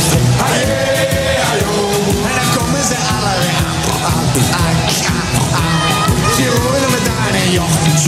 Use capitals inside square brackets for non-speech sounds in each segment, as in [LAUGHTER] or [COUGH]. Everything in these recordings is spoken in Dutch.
ster. Ai, ai, ai, oh. En dan komen ze alle weer aan. Oh.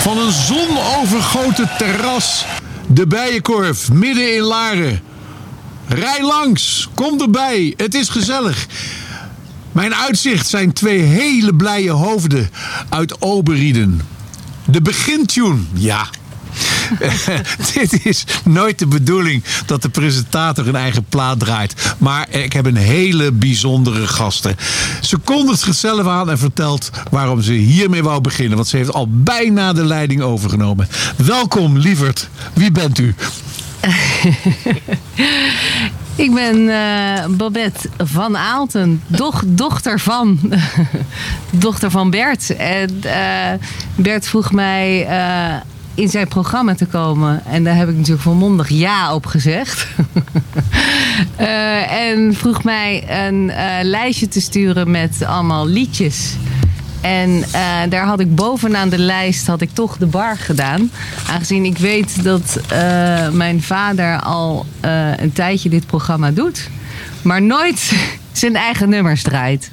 Van een zonovergoten terras. De Bijenkorf, midden in Laren. Rij langs, kom erbij, het is gezellig. Mijn uitzicht zijn twee hele blije hoofden uit Oberrieden. De begintune, ja. [LAUGHS] Dit is nooit de bedoeling dat de presentator een eigen plaat draait. Maar ik heb een hele bijzondere gasten. Ze kondigt zichzelf aan en vertelt waarom ze hiermee wou beginnen. Want ze heeft al bijna de leiding overgenomen. Welkom, lieverd. Wie bent u? [LAUGHS] Ik ben eh, Babette van Aalten, doch, dochter van, [LAUGHS] dochter van Bert. En eh, Bert vroeg mij eh, in zijn programma te komen. En daar heb ik natuurlijk volmondig ja op gezegd. [LAUGHS] Eh, en vroeg mij een eh, lijstje te sturen met allemaal liedjes. En eh, daar had ik bovenaan de lijst had ik toch de bar gedaan. Aangezien ik weet dat mijn vader al een tijdje dit programma doet. Maar nooit [LAUGHS] zijn eigen nummers draait.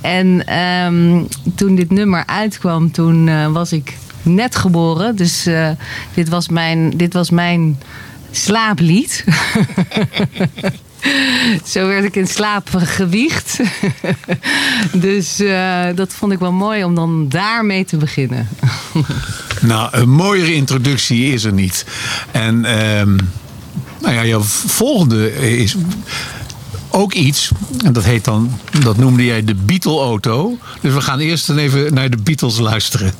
En ehm, toen dit nummer uitkwam, toen was ik net geboren. Dus dit, was mijn, dit was mijn slaaplied. [LAUGHS] Zo werd ik in slaap gewiegd. [LAUGHS] dus eh, dat vond ik wel mooi om dan daarmee te beginnen. [LAUGHS] Nou, een mooiere introductie is er niet. En ehm, nou ja, jouw volgende is ook iets. En dat heet dan, dat noemde jij de Beatle-auto. Dus we gaan eerst even naar de Beatles luisteren.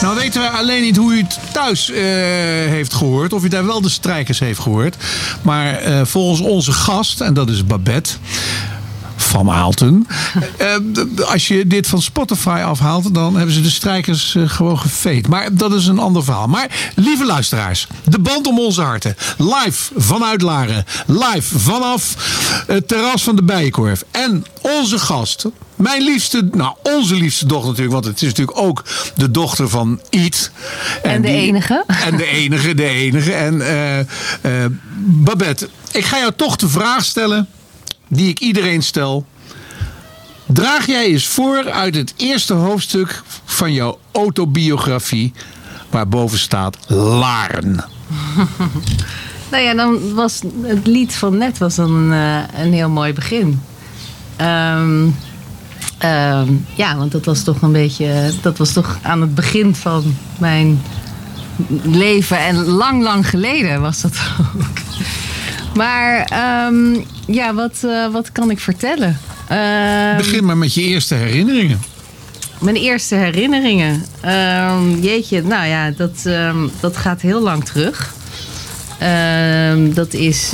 Nou weten we alleen niet hoe u het thuis eh, heeft gehoord. Of u daar wel de strijkers heeft gehoord. Maar eh, volgens onze gast, en dat is Babette van Aalten. eh, als je dit van Spotify afhaalt, dan hebben ze de strijkers eh, gewoon geveed. Maar dat is een ander verhaal. Maar lieve luisteraars, de band om onze harten. Live vanuit Laren. Live vanaf het terras van de Bijenkorf. En onze gast, mijn liefste, nou onze liefste dochter natuurlijk. Want het is natuurlijk ook de dochter van Iet. En de enige. En de enige, de enige. En eh, Babette, ik ga jou toch de vraag stellen die ik iedereen stel. Draag jij eens voor uit het eerste hoofdstuk van jouw autobiografie, waarboven staat Laren. [LAUGHS] Nou ja, dan was het lied van net was dan een, eh, een heel mooi begin. Ehm, ehm, ja, want dat was toch een beetje. Dat was toch aan het begin van mijn leven. En lang, lang geleden was dat ook. [LAUGHS] Maar ehm, ja, wat, eh, wat kan ik vertellen? Ehm, Begin maar met je eerste herinneringen. mijn eerste herinneringen. Ehm, jeetje, nou ja, dat, dat gaat heel lang terug. Dat is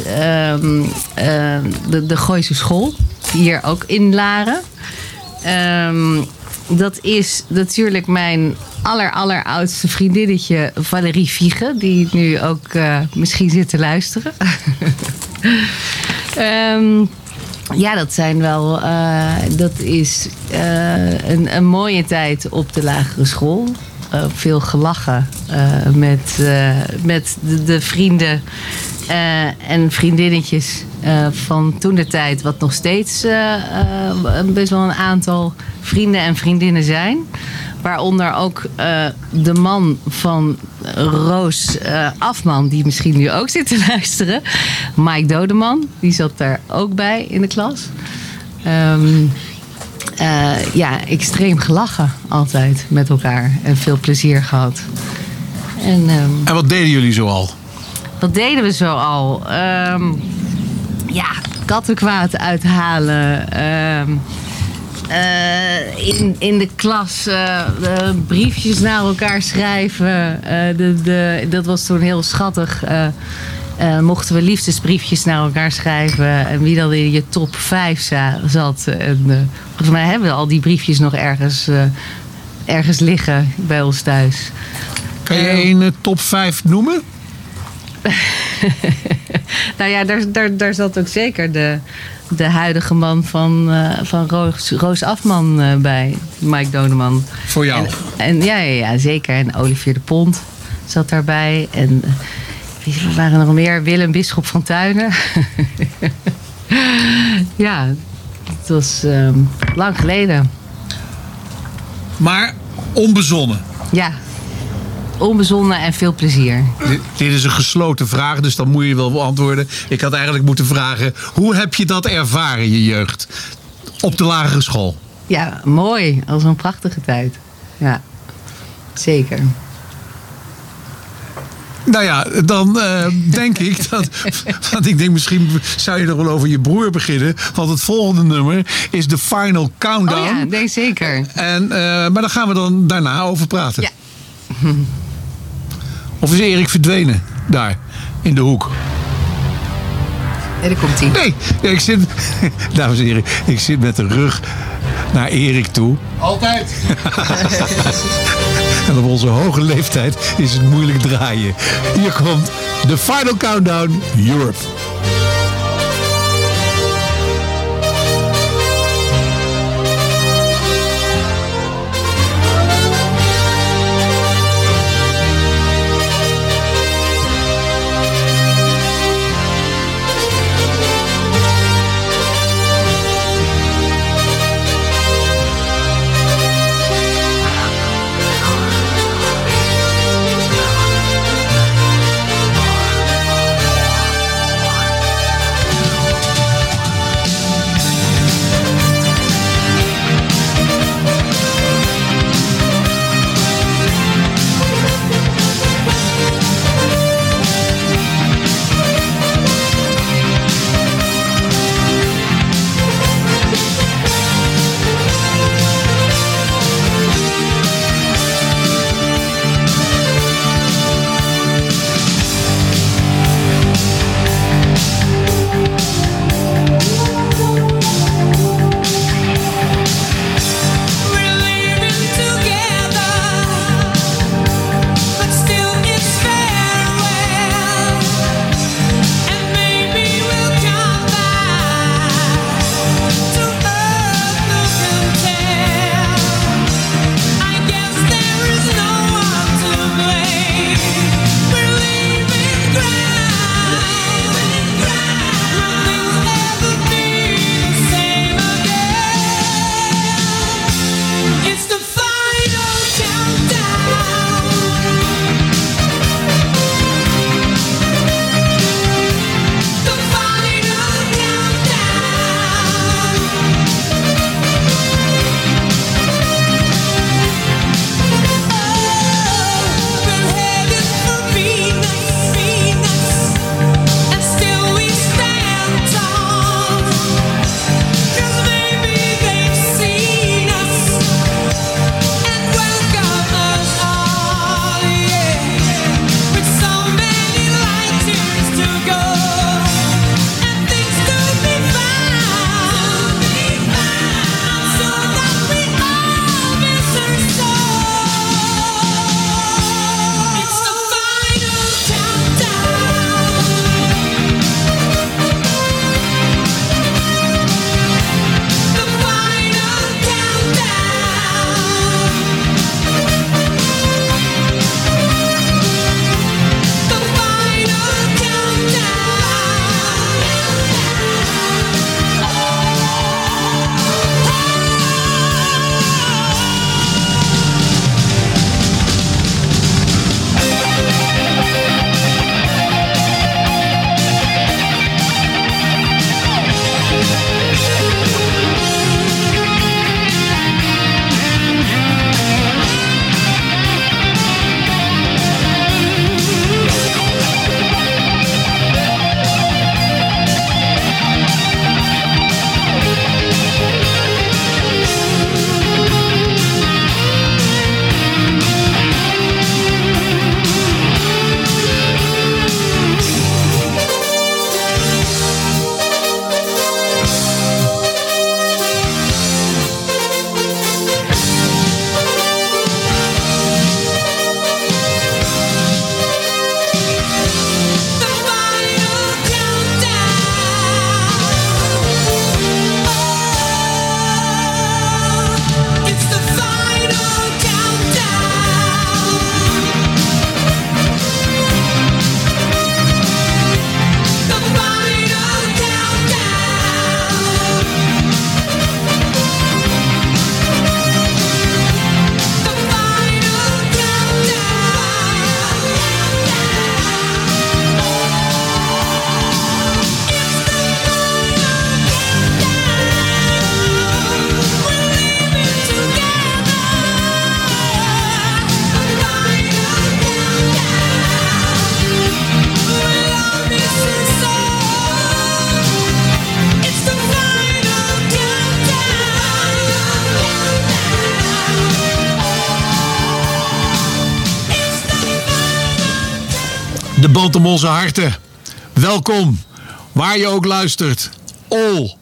de, de Gooise School, hier ook in Laren. Dat is natuurlijk mijn aller, alleroudste vriendinnetje Valerie Viege, die nu ook eh, misschien zit te luisteren. [LAUGHS] Ehm, ja, dat zijn wel. eh, dat is eh, een, een mooie tijd op de lagere school. Veel gelachen met, met de, de vrienden en vriendinnetjes van toen de tijd, wat nog steeds best wel een aantal vrienden en vriendinnen zijn. Waaronder ook eh, de man van Roos eh, Afman, die misschien nu ook zit te [LAUGHS] luisteren. Mike Dodeman, die zat daar ook bij in de klas. Ehm, eh, ja, extreem gelachen altijd met elkaar en veel plezier gehad. En ehm, En wat deden jullie zoal? wat deden we zo al? Ehm, ja, kattenkwaad uithalen. Eh, in, in de klas eh, briefjes naar elkaar schrijven. Eh, de, de, dat was toen heel schattig. Mochten we liefdesbriefjes naar elkaar schrijven. En wie dan in je top 5 za- zat. En, volgens mij hebben we al die briefjes nog ergens, ergens liggen bij ons thuis. Kan je een top 5 noemen? [LAUGHS] Nou ja, daar, daar, daar zat ook zeker de, de huidige man van, eh, van Roos, Roos Afman eh, bij, Mike Doneman. Voor jou. En, en ja, ja, ja, zeker. En Olivier de Pont zat daarbij. En wie waren er nog meer? Willem Bisschop van Tuinen. [LAUGHS] ja, het was ehm, lang geleden. Maar onbezonnen. Ja, onbezonnen en veel plezier. Dit, dit is een gesloten vraag, dus dan moet je wel beantwoorden. Ik had eigenlijk moeten vragen: hoe heb je dat ervaren, je jeugd? Op de lagere school. Ja, mooi. Als een prachtige tijd. Ja, zeker. Nou ja, dan eh, denk ik dat. [LAUGHS] Want ik denk misschien zou je er wel over je broer beginnen. Want het volgende nummer is de Final Countdown. Oh ja, nee, zeker. En, eh, maar daar gaan we dan daarna over praten. Ja. Of is Erik verdwenen? Daar, in de hoek. Daar komt hij. Nee, ja, ik zit. [LAUGHS] Dames en heren, ik zit met de rug naar Erik toe. Altijd. [LAUGHS] En op onze hoge leeftijd is het moeilijk draaien. Hier komt de Final Countdown Europe. Onze harten. Welkom, waar je ook luistert. All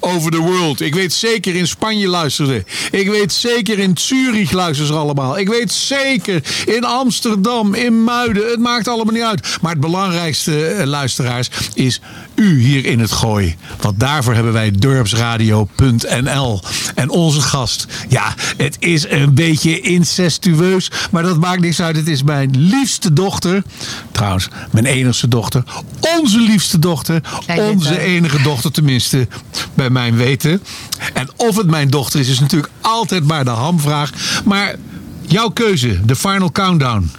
over the world. Ik weet zeker in Spanje luisteren. Ik weet zeker in Zurich luisteren ze allemaal. Ik weet zeker in Amsterdam, in Muiden. Het maakt allemaal niet uit. Maar het belangrijkste, eh, luisteraars, is u hier in het gooi. Want daarvoor hebben wij dorpsradio.nl. En onze gast, ja, het is een beetje incestueus. Maar dat maakt niks uit. Het is mijn liefste dochter. Trouwens, mijn enigste dochter. Onze liefste dochter. Onze enige dochter tenminste, bij mijn weten. En of het mijn dochter is, is natuurlijk altijd maar de hamvraag. Maar jouw keuze, de final countdown.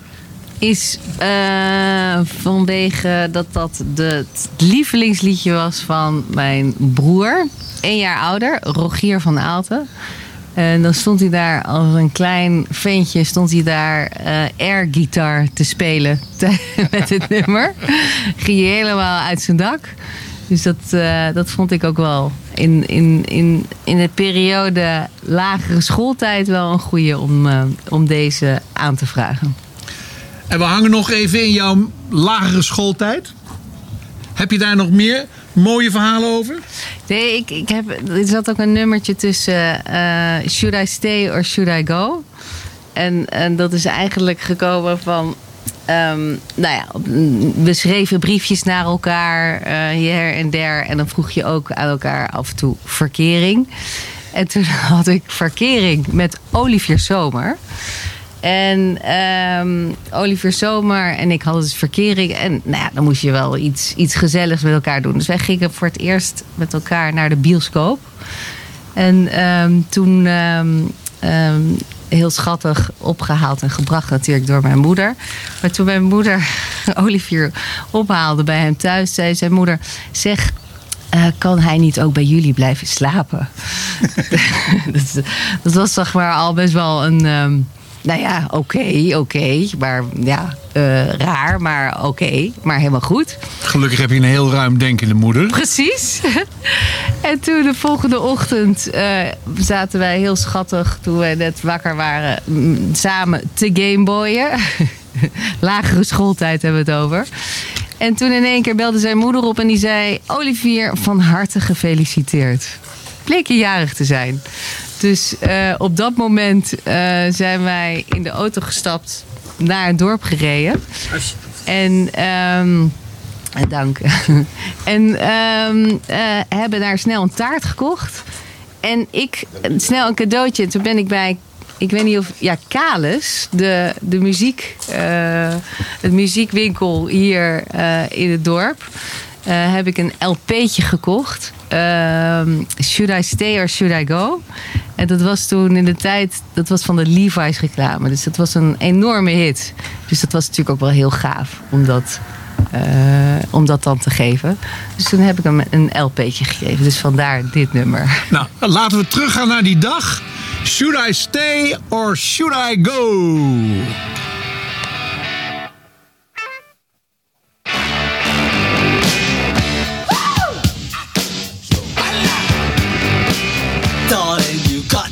Is eh, vanwege dat dat het lievelingsliedje was van mijn broer. Een jaar ouder, Rogier van Aalten. En dan stond hij daar als een klein ventje, stond hij daar eh airgitaar te spelen [LAUGHS] met het nummer. Ging hij helemaal uit zijn dak. Dus dat, eh, dat vond ik ook wel in, in, in, in de periode lagere schooltijd wel een goede om, om deze aan te vragen. En we hangen nog even in jouw lagere schooltijd. Heb je daar nog meer mooie verhalen over? Nee, ik, ik heb, er zat ook een nummertje tussen eh, Should I Stay or Should I Go? En, en dat is eigenlijk gekomen van... ehm, nou ja, we schreven briefjes naar elkaar eh, hier en der. En dan vroeg je ook aan elkaar af en toe verkering. En toen [LAUGHS] had ik verkering met Olivier Zomer. En ehm, Olivier Zomer en ik hadden dus verkering. En nou ja, dan moest je wel iets, iets gezelligs met elkaar doen. Dus wij gingen voor het eerst met elkaar naar de bioscoop. En ehm, toen ehm, heel schattig opgehaald en gebracht natuurlijk door mijn moeder. Maar toen mijn moeder [LAUGHS] Olivier ophaalde bij hem thuis, zei zijn moeder... zeg, eh, kan hij niet ook bij jullie blijven slapen? [LAUGHS] dat, was zeg maar al best wel een... nou ja, oké, oké. maar ja, eh, raar, maar oké. maar helemaal goed. Gelukkig heb je een heel ruim denkende moeder. Precies. [LAUGHS] en toen de volgende ochtend eh, zaten wij heel schattig, toen wij net wakker waren, mm, samen te gameboyen. [LAUGHS] Lagere schooltijd hebben we het over. En toen in één keer belde zijn moeder op en die zei: Olivier, van harte gefeliciteerd. Bleek je jarig te zijn. Dus eh, op dat moment eh, zijn wij in de auto gestapt naar het dorp gereden. En ehm, eh, Dank. [LAUGHS] en ehm, eh, hebben daar snel een taart gekocht. En ik, snel een cadeautje. Toen ben ik bij, ik weet niet of, ja, Kalis, de, de muziek, eh, het muziekwinkel hier in het dorp. Eh, heb ik een LP'tje gekocht. Ehm, should I Stay or Should I Go? En dat was toen in de tijd, dat was van de Levi's reclame. Dus dat was een enorme hit. Dus dat was natuurlijk ook wel heel gaaf om dat, eh, om dat dan te geven. Dus toen heb ik hem een LP'tje gegeven. Dus vandaar dit nummer. Nou, laten we teruggaan naar die dag. Should I stay or should I go?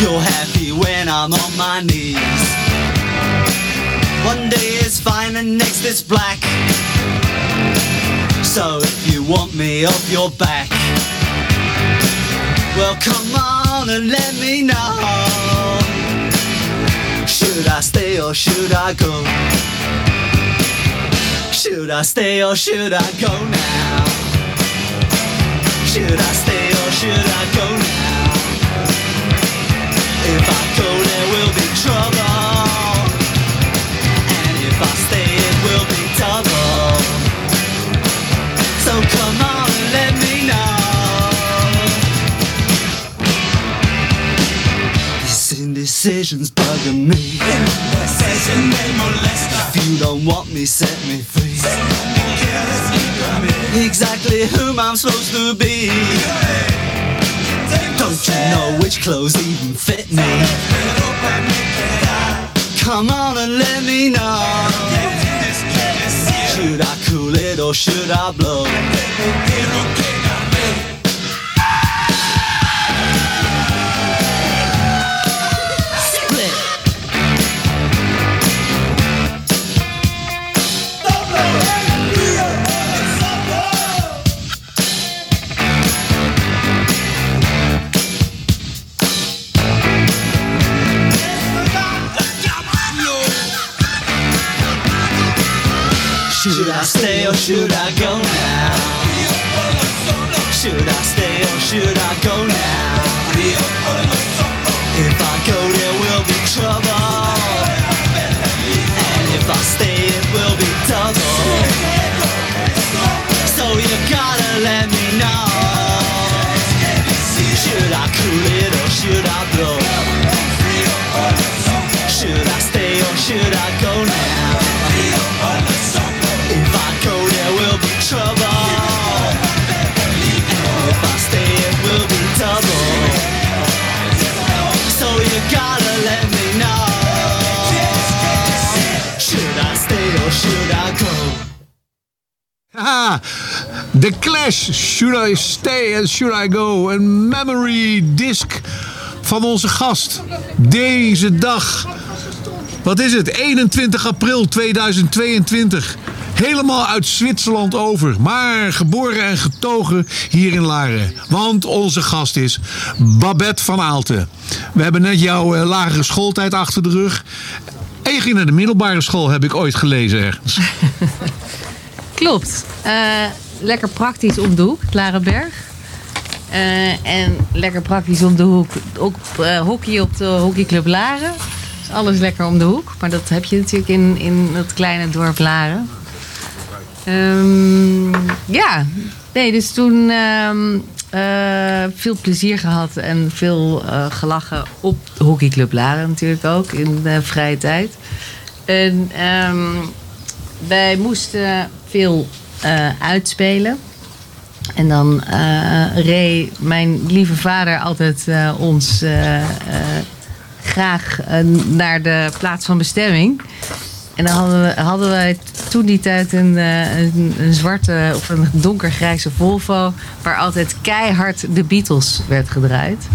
You're happy when I'm on my knees. One day is fine and next is black. So if you want me off your back, well come on and let me know. Should I stay or should I go? Should I stay or should I go now? Should I stay or should I go now? If I go, there will be trouble. And if I stay, it will be double. So come on and let me know. These indecisions bugging me. Indecision, they molest If you don't want me, set me free. Exactly whom I'm supposed to be. Don't you know which clothes even fit me? Come on and let me know. Should I cool it or should I blow? Should I stay or should I go now? Should I stay or should I go now? If I go, there will be trouble. And if I stay, it will be double. So you gotta let me know. Should I cool it The Clash, Should I Stay and Should I Go? Een memory disc van onze gast. Deze dag. Wat is het? 21 april 2022. Helemaal uit Zwitserland over. Maar geboren en getogen hier in Laren. Want onze gast is Babette van Aalten. We hebben net jouw eh, lagere schooltijd achter de rug. En je ging naar de middelbare school, heb ik ooit gelezen ergens. [LAUGHS] Klopt. Eh, lekker praktisch om de hoek, Larenberg. Eh, en lekker praktisch om de hoek. Ook eh, hockey op de hockeyclub Laren. Dus alles lekker om de hoek. Maar dat heb je natuurlijk in, in het kleine dorp Laren. Ehm, ja, nee, dus toen ehm, eh, veel plezier gehad en veel gelachen op de hockeyclub Laren natuurlijk ook in de vrije tijd. En ehm, wij moesten veel eh, uitspelen. En dan eh reed mijn lieve vader altijd eh, ons graag naar de plaats van bestemming. En dan hadden, we, hadden wij toen die tijd een, een, een zwarte of een donkergrijze Volvo... waar altijd keihard de Beatles werd gedraaid.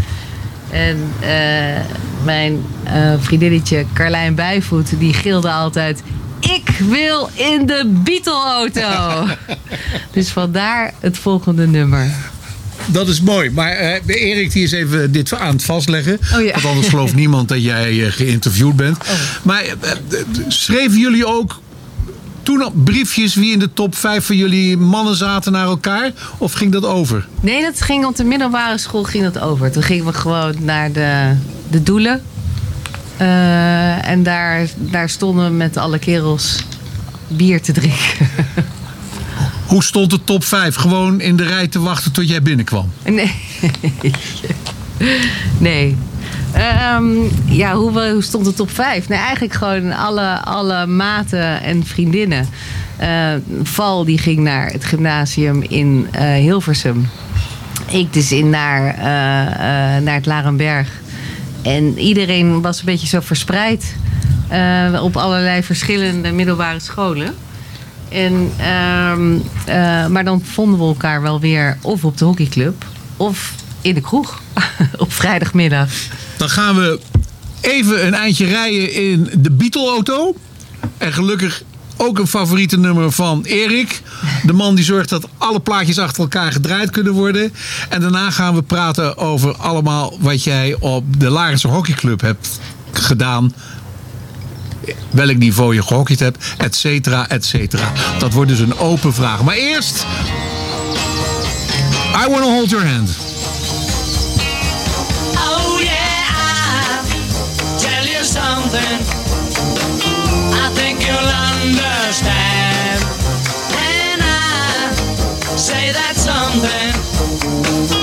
En mijn vriendinnetje Carlijn Bijvoet, die gilde altijd... Ik wil in de Beatle-auto. [LAUGHS] dus vandaar het volgende nummer. Dat is mooi. Maar eh, Erik die is even dit aan het vastleggen. Oh ja. Want anders gelooft niemand dat jij eh, geïnterviewd bent. Maar eh, eh, schreven jullie ook toen op briefjes wie in de top 5 van jullie mannen zaten naar elkaar? Of ging dat over? Nee, dat ging op de middelbare school ging dat over. Toen gingen we gewoon naar de, de doelen. Eh, en daar, daar stonden we met alle kerels bier te drinken. [LAUGHS] Hoe stond de top 5? Gewoon in de rij te wachten tot jij binnenkwam. Nee. [LAUGHS] nee. Ehm, ja, hoe, hoe stond de top 5? Nee, eigenlijk gewoon alle, alle maten en vriendinnen. Eh, Val die ging naar het gymnasium in eh, Hilversum. Ik dus in naar, naar het Larenberg. En iedereen was een beetje zo verspreid eh, op allerlei verschillende middelbare scholen. En, ehm, eh, maar dan vonden we elkaar wel weer of op de hockeyclub of in de kroeg [LAUGHS] op vrijdagmiddag. Dan gaan we even een eindje rijden in de Beatle-auto. En gelukkig ook een favoriete nummer van Erik. De man die zorgt dat alle plaatjes achter elkaar gedraaid kunnen worden. En daarna gaan we praten over allemaal wat jij op de Larense Hockeyclub hebt gedaan. Welk niveau je gehockeyd hebt, et cetera, et cetera. Dat wordt dus een open vraag. Maar eerst... I Wanna Hold Your Hand. Oh something. I think you'll understand. And I say that something.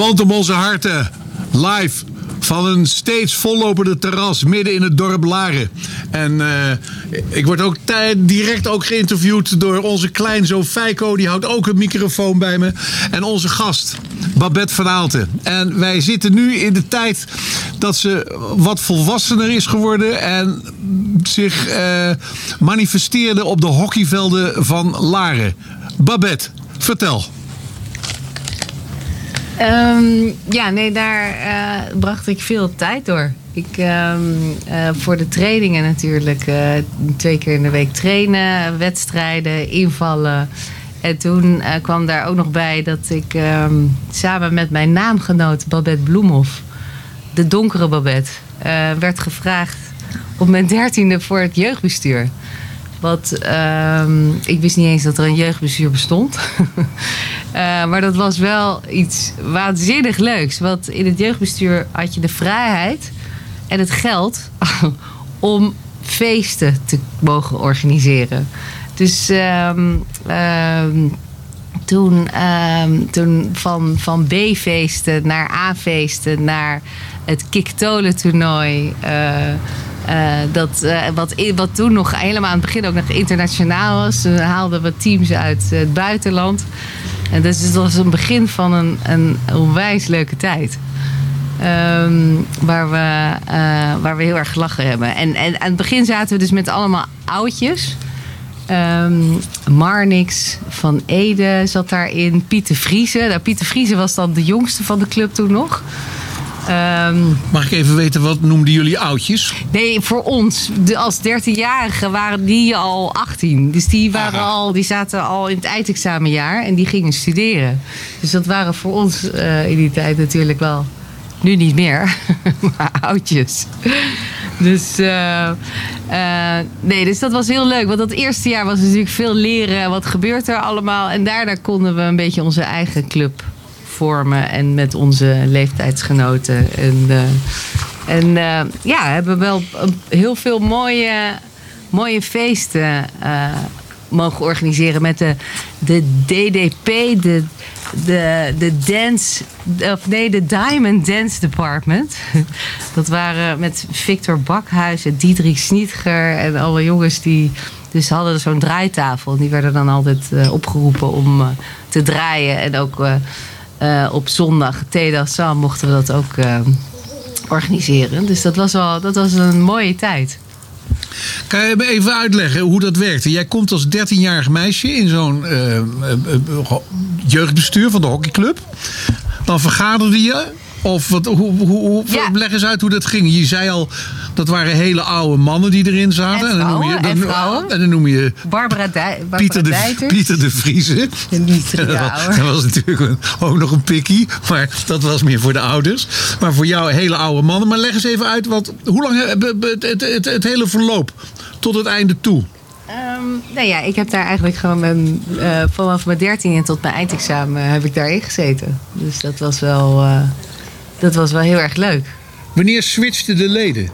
Band om onze harten. Live. Van een steeds vollopende terras midden in het dorp Laren. En eh, ik word ook direct ook geïnterviewd door onze kleinzoon Feiko. Die houdt ook een microfoon bij me. En onze gast, Babette van Aalten. En wij zitten nu in de tijd dat ze wat volwassener is geworden. En zich eh, manifesteerde op de hockeyvelden van Laren. Babette, vertel. Ehm, ja, nee, daar eh, bracht ik veel tijd door. Ik, ehm, eh, voor de trainingen natuurlijk. eh, twee keer in de week trainen, wedstrijden, invallen. En toen kwam daar ook nog bij dat ik ehm, samen met mijn naamgenoot Babette Bloemhoff, de donkere Babette, werd gevraagd op mijn dertiende voor het jeugdbestuur. Ehm, ik wist niet eens dat er een jeugdbestuur bestond. [LAUGHS] Eh, maar dat was wel iets waanzinnig leuks. Want in het jeugdbestuur had je de vrijheid en het geld [LAUGHS] om feesten te mogen organiseren. Dus ehm, ehm, toen, ehm, toen van, van B-feesten naar A-feesten naar het Kiktolen toernooi. eh, eh, dat, wat, wat toen nog helemaal aan het begin ook nog internationaal was. Toen haalden we teams uit het buitenland. En dus het was een begin van een, een onwijs leuke tijd. Ehm, waar, we, eh, waar we heel erg gelachen hebben. En, en aan het begin zaten we dus met allemaal oudjes. Ehm Marnix van Ede zat daarin. Pieter Vriezen. Nou, Pieter Vriezen was dan de jongste van de club toen nog. Ehm, Mag ik even weten, wat noemden jullie oudjes? nee, voor ons, de, als 13-jarigen, waren die al 18. Dus die, waren al, die zaten al in het eindexamenjaar en die gingen studeren. Dus dat waren voor ons eh, in die tijd natuurlijk wel, nu niet meer, [LAUGHS] maar oudjes. Dus, eh, eh, nee, dus dat was heel leuk. Want dat eerste jaar was natuurlijk veel leren. Wat gebeurt er allemaal? En daarna konden we een beetje onze eigen club En met onze leeftijdsgenoten. En, eh, en eh, ja, hebben wel heel veel mooie, mooie feesten eh, mogen organiseren. Met de, de DDP, de, de, de dance, of nee, de Diamond Dance Department. [LAUGHS] Dat waren met Victor Bakhuis en Snietger en alle jongens die dus hadden zo'n draaitafel. Die werden dan altijd opgeroepen om te draaien. En ook op zondag, Teda Sam, mochten we dat ook eh, organiseren. Dus dat was, wel, dat was een mooie tijd. Kan je me even uitleggen hoe dat werkte? Jij komt als 13-jarig meisje in zo'n eh, eh, eh, jeugdbestuur van de hockeyclub. Dan vergaderde je. Of wat, hoe, hoe, hoe, Ja. leg eens uit hoe dat ging. Je zei al, dat waren hele oude mannen die erin zaten. En dan noem je, dan, en vrouwen. en dan noem je Barbara, Dij, Barbara Pieter de. Pieter de niet [LAUGHS] [LAUGHS] dat, was, dat was natuurlijk ook nog een pikkie. Maar dat was meer voor de ouders. Maar voor jou hele oude mannen. Maar leg eens even uit, wat, hoe lang het, het, het, het hele verloop tot het einde toe? Ehm, nou ja, ik heb daar eigenlijk gewoon mijn, eh, vanaf mijn dertiende tot mijn eindexamen heb ik daarin gezeten. Dus dat was wel, eh, dat was wel heel erg leuk. Wanneer switchten de leden?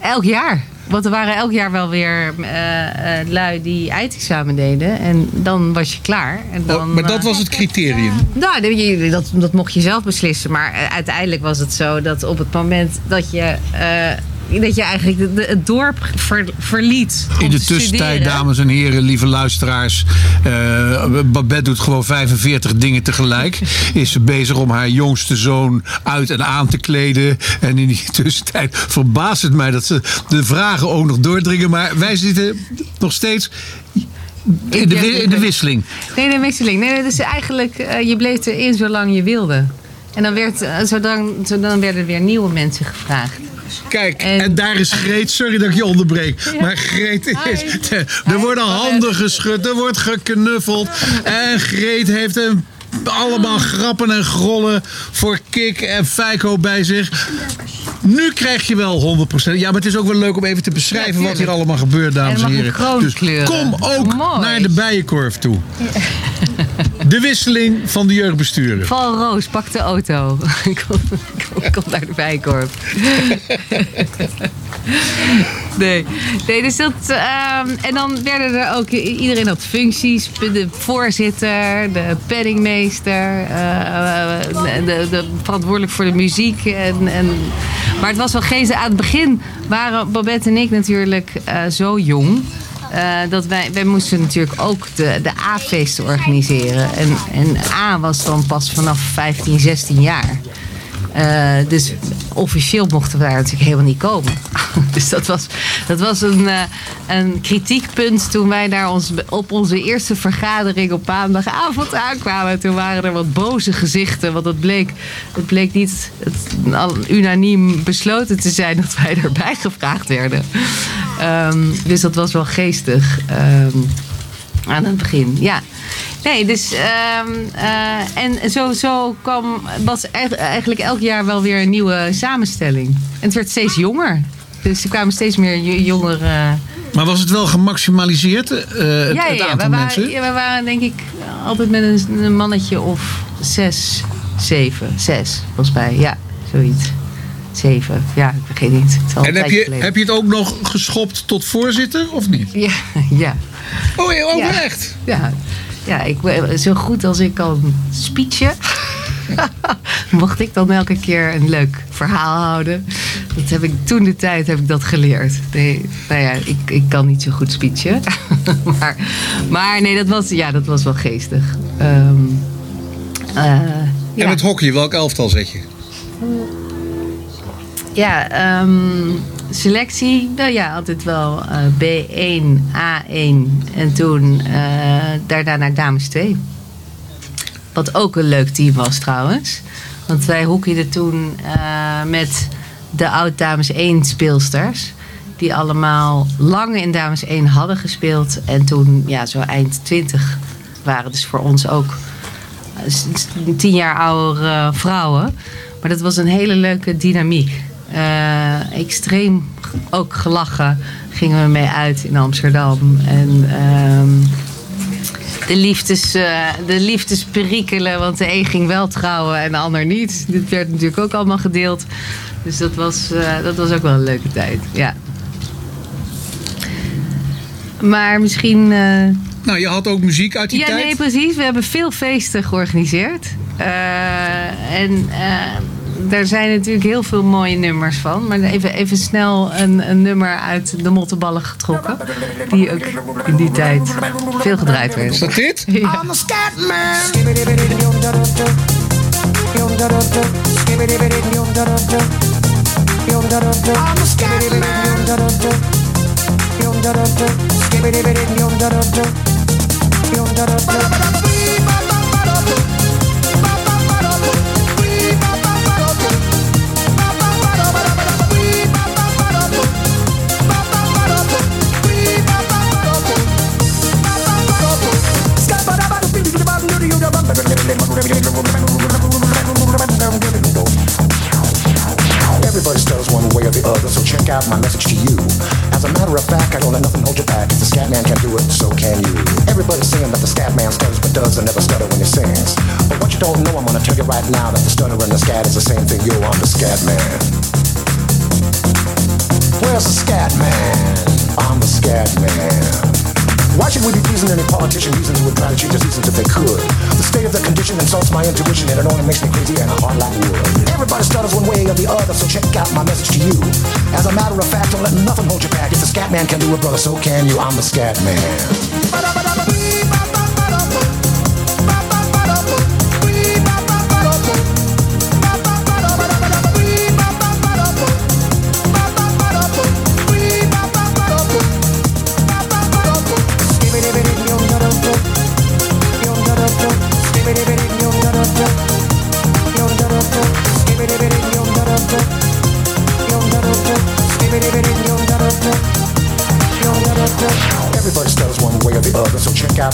Elk jaar. Want er waren elk jaar wel weer eh, lui die eindexamen deden. En dan was je klaar. En dan, Oh, maar dat eh, was het criterium. Nou, dat, dat, mocht je zelf beslissen. Maar uiteindelijk was het zo dat op het moment dat je, dat je eigenlijk de, de- het dorp ver- verliet. In de tussentijd, dames en heren, lieve luisteraars. eh, Babette doet gewoon 45 dingen tegelijk. [LAUGHS] Is ze bezig om haar jongste zoon uit en aan te kleden. En in die tussentijd verbaast het mij dat ze de vragen ook nog doordringen. Maar wij zitten nog steeds in de, wi- in de wisseling. Nee, de wisseling. Nee, dus eigenlijk, eh, je bleef erin zolang je wilde. En dan, werd, eh, zodan, zodan werden er weer nieuwe mensen gevraagd. Kijk, en, En- daar is Greet. Sorry dat ik je onderbreek. Maar Greet is. Er worden handen geschud, er wordt geknuffeld. En Greet heeft een. Allemaal grappen en grollen voor Kik en Feiko bij zich. Nu krijg je wel 100%. Ja, maar het is ook wel leuk om even te beschrijven wat hier allemaal gebeurt, dames En en heren. Dus kom ook Mooi. naar de bijenkorf toe. De wisseling van de jeugdbesturen. Val Roos, pak de auto. [LAUGHS] kom, kom, kom naar de bijkorp. [LAUGHS] nee. nee, dus dat... ehm, en dan werden er ook... Iedereen had functies. De voorzitter, de penningmeester. eh, de, de, de verantwoordelijk voor de muziek. En, en, maar het was wel geestig. Aan het begin waren Babette en ik natuurlijk eh, zo jong... Eh, dat wij, wij moesten natuurlijk ook de, de A-feesten organiseren. En, en A was dan pas vanaf 15, 16 jaar. Eh, dus officieel mochten we daar natuurlijk helemaal niet komen. [LAUGHS] dus dat was, dat was een, eh, een kritiekpunt toen wij daar ons, op onze eerste vergadering op maandagavond aankwamen. Toen waren er wat boze gezichten. Want het bleek, het bleek niet het, unaniem besloten te zijn dat wij [LAUGHS] erbij gevraagd werden. Ehm, dus dat was wel geestig. ehm, aan het begin, ja. Nee, dus. ehm, eh, en zo, zo kwam. was eigenlijk elk jaar wel weer een nieuwe samenstelling. En het werd steeds jonger. Dus er kwamen steeds meer jo- jongere. Maar was het wel gemaximaliseerd, eh, het, ja, ja, We mensen? waren, ja, waren denk ik altijd met een, een mannetje of zes, zeven, zes, volgens mij. Ja, zoiets. Zeven, ja, ik weet niet. En heb je, geleden. heb je het ook nog geschopt tot voorzitter of niet? Ja, [LAUGHS] ja. Oh, ja, oh Ja. echt? Ja, ja ik, zo goed als ik kan speechen, [LAUGHS] mocht ik dan elke keer een leuk verhaal houden. Dat heb ik toen de tijd heb ik dat geleerd. Nee, nou ja, ik, ik kan niet zo goed speechen. [LAUGHS] maar, maar nee, dat was, ja, dat was wel geestig. Ehm, eh, ja. En het hockey, welk elftal zeg je? Ja, ehm, selectie, nou ja, altijd wel eh, B1, A1 en toen eh, daarna naar dames 2. Wat ook een leuk team was trouwens. Want wij hockeyden toen eh, met de oud dames 1 speelsters. Die allemaal lang in dames 1 hadden gespeeld. En toen ja, zo eind 20 waren. Dus voor ons ook tien jaar oudere vrouwen. Maar dat was een hele leuke dynamiek. Eh, extreem ook gelachen gingen we mee uit in Amsterdam. En ehm, de, liefdes, eh, de liefdesperikelen, want de een ging wel trouwen en de ander niet. Dit werd natuurlijk ook allemaal gedeeld. Dus dat was, eh, dat was ook wel een leuke tijd. Ja. Maar misschien. Nou, je had ook muziek uit die ja, tijd. nee, precies. We hebben veel feesten georganiseerd. En daar zijn natuurlijk heel veel mooie nummers van. Maar even, even snel een, een nummer uit de Motteballen getrokken. Die ook in die tijd veel gedraaid werd. Is dat dit? [LAUGHS] Ja. I'm a scat politician reasons change the seasons if they could? The state of the condition insults my intuition and it only makes me crazy and a heart like wood. Everybody stutters one way or the other, so check out my message to you. As a matter of fact, don't let nothing hold you back. If the scat man can do it, brother, so can you. I'm the scat man.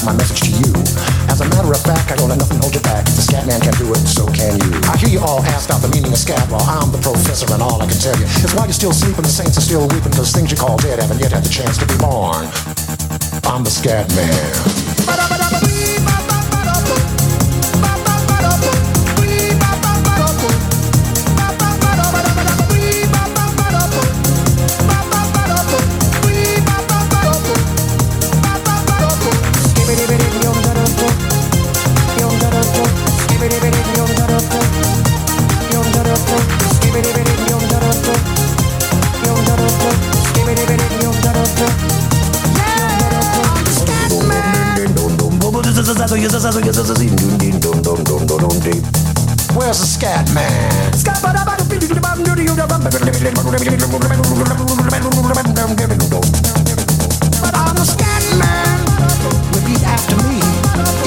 My message to you. As a matter of fact, I don't let nothing hold you back. If the scat man can do it, so can you. I hear you all asked out the meaning of scat, well, I'm the professor, and all I can tell you is why you're still sleeping, the saints are still weeping, because things you call dead haven't yet had the chance to be born. I'm the scat man. Where's the scat man? I'm the scat man. Repeat after me.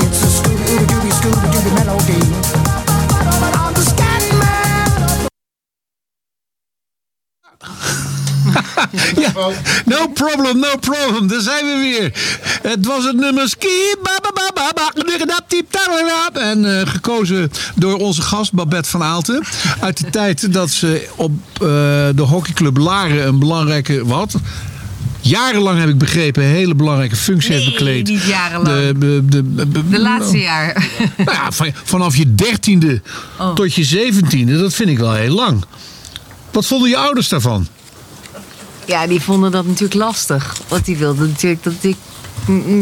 It's a Scooby Dooby Scooby Dooby melody. I'm the scat man. [LAUGHS] Ja, no problem, no problem. Daar zijn we weer. Het was het nummer Ski. ba, En eh, gekozen door onze gast Babette van Aalten. Uit de tijd dat ze op eh, de hockeyclub Laren een belangrijke... Wat? Jarenlang heb ik begrepen, een hele belangrijke functie heeft bekleed. niet jarenlang. De, de, de, de- De laatste jaar. nou ja, van- vanaf je dertiende Oh. tot je zeventiende, dat vind ik wel heel lang. Wat vonden je ouders daarvan? Ja, die vonden dat natuurlijk lastig. Want die wilden natuurlijk dat ik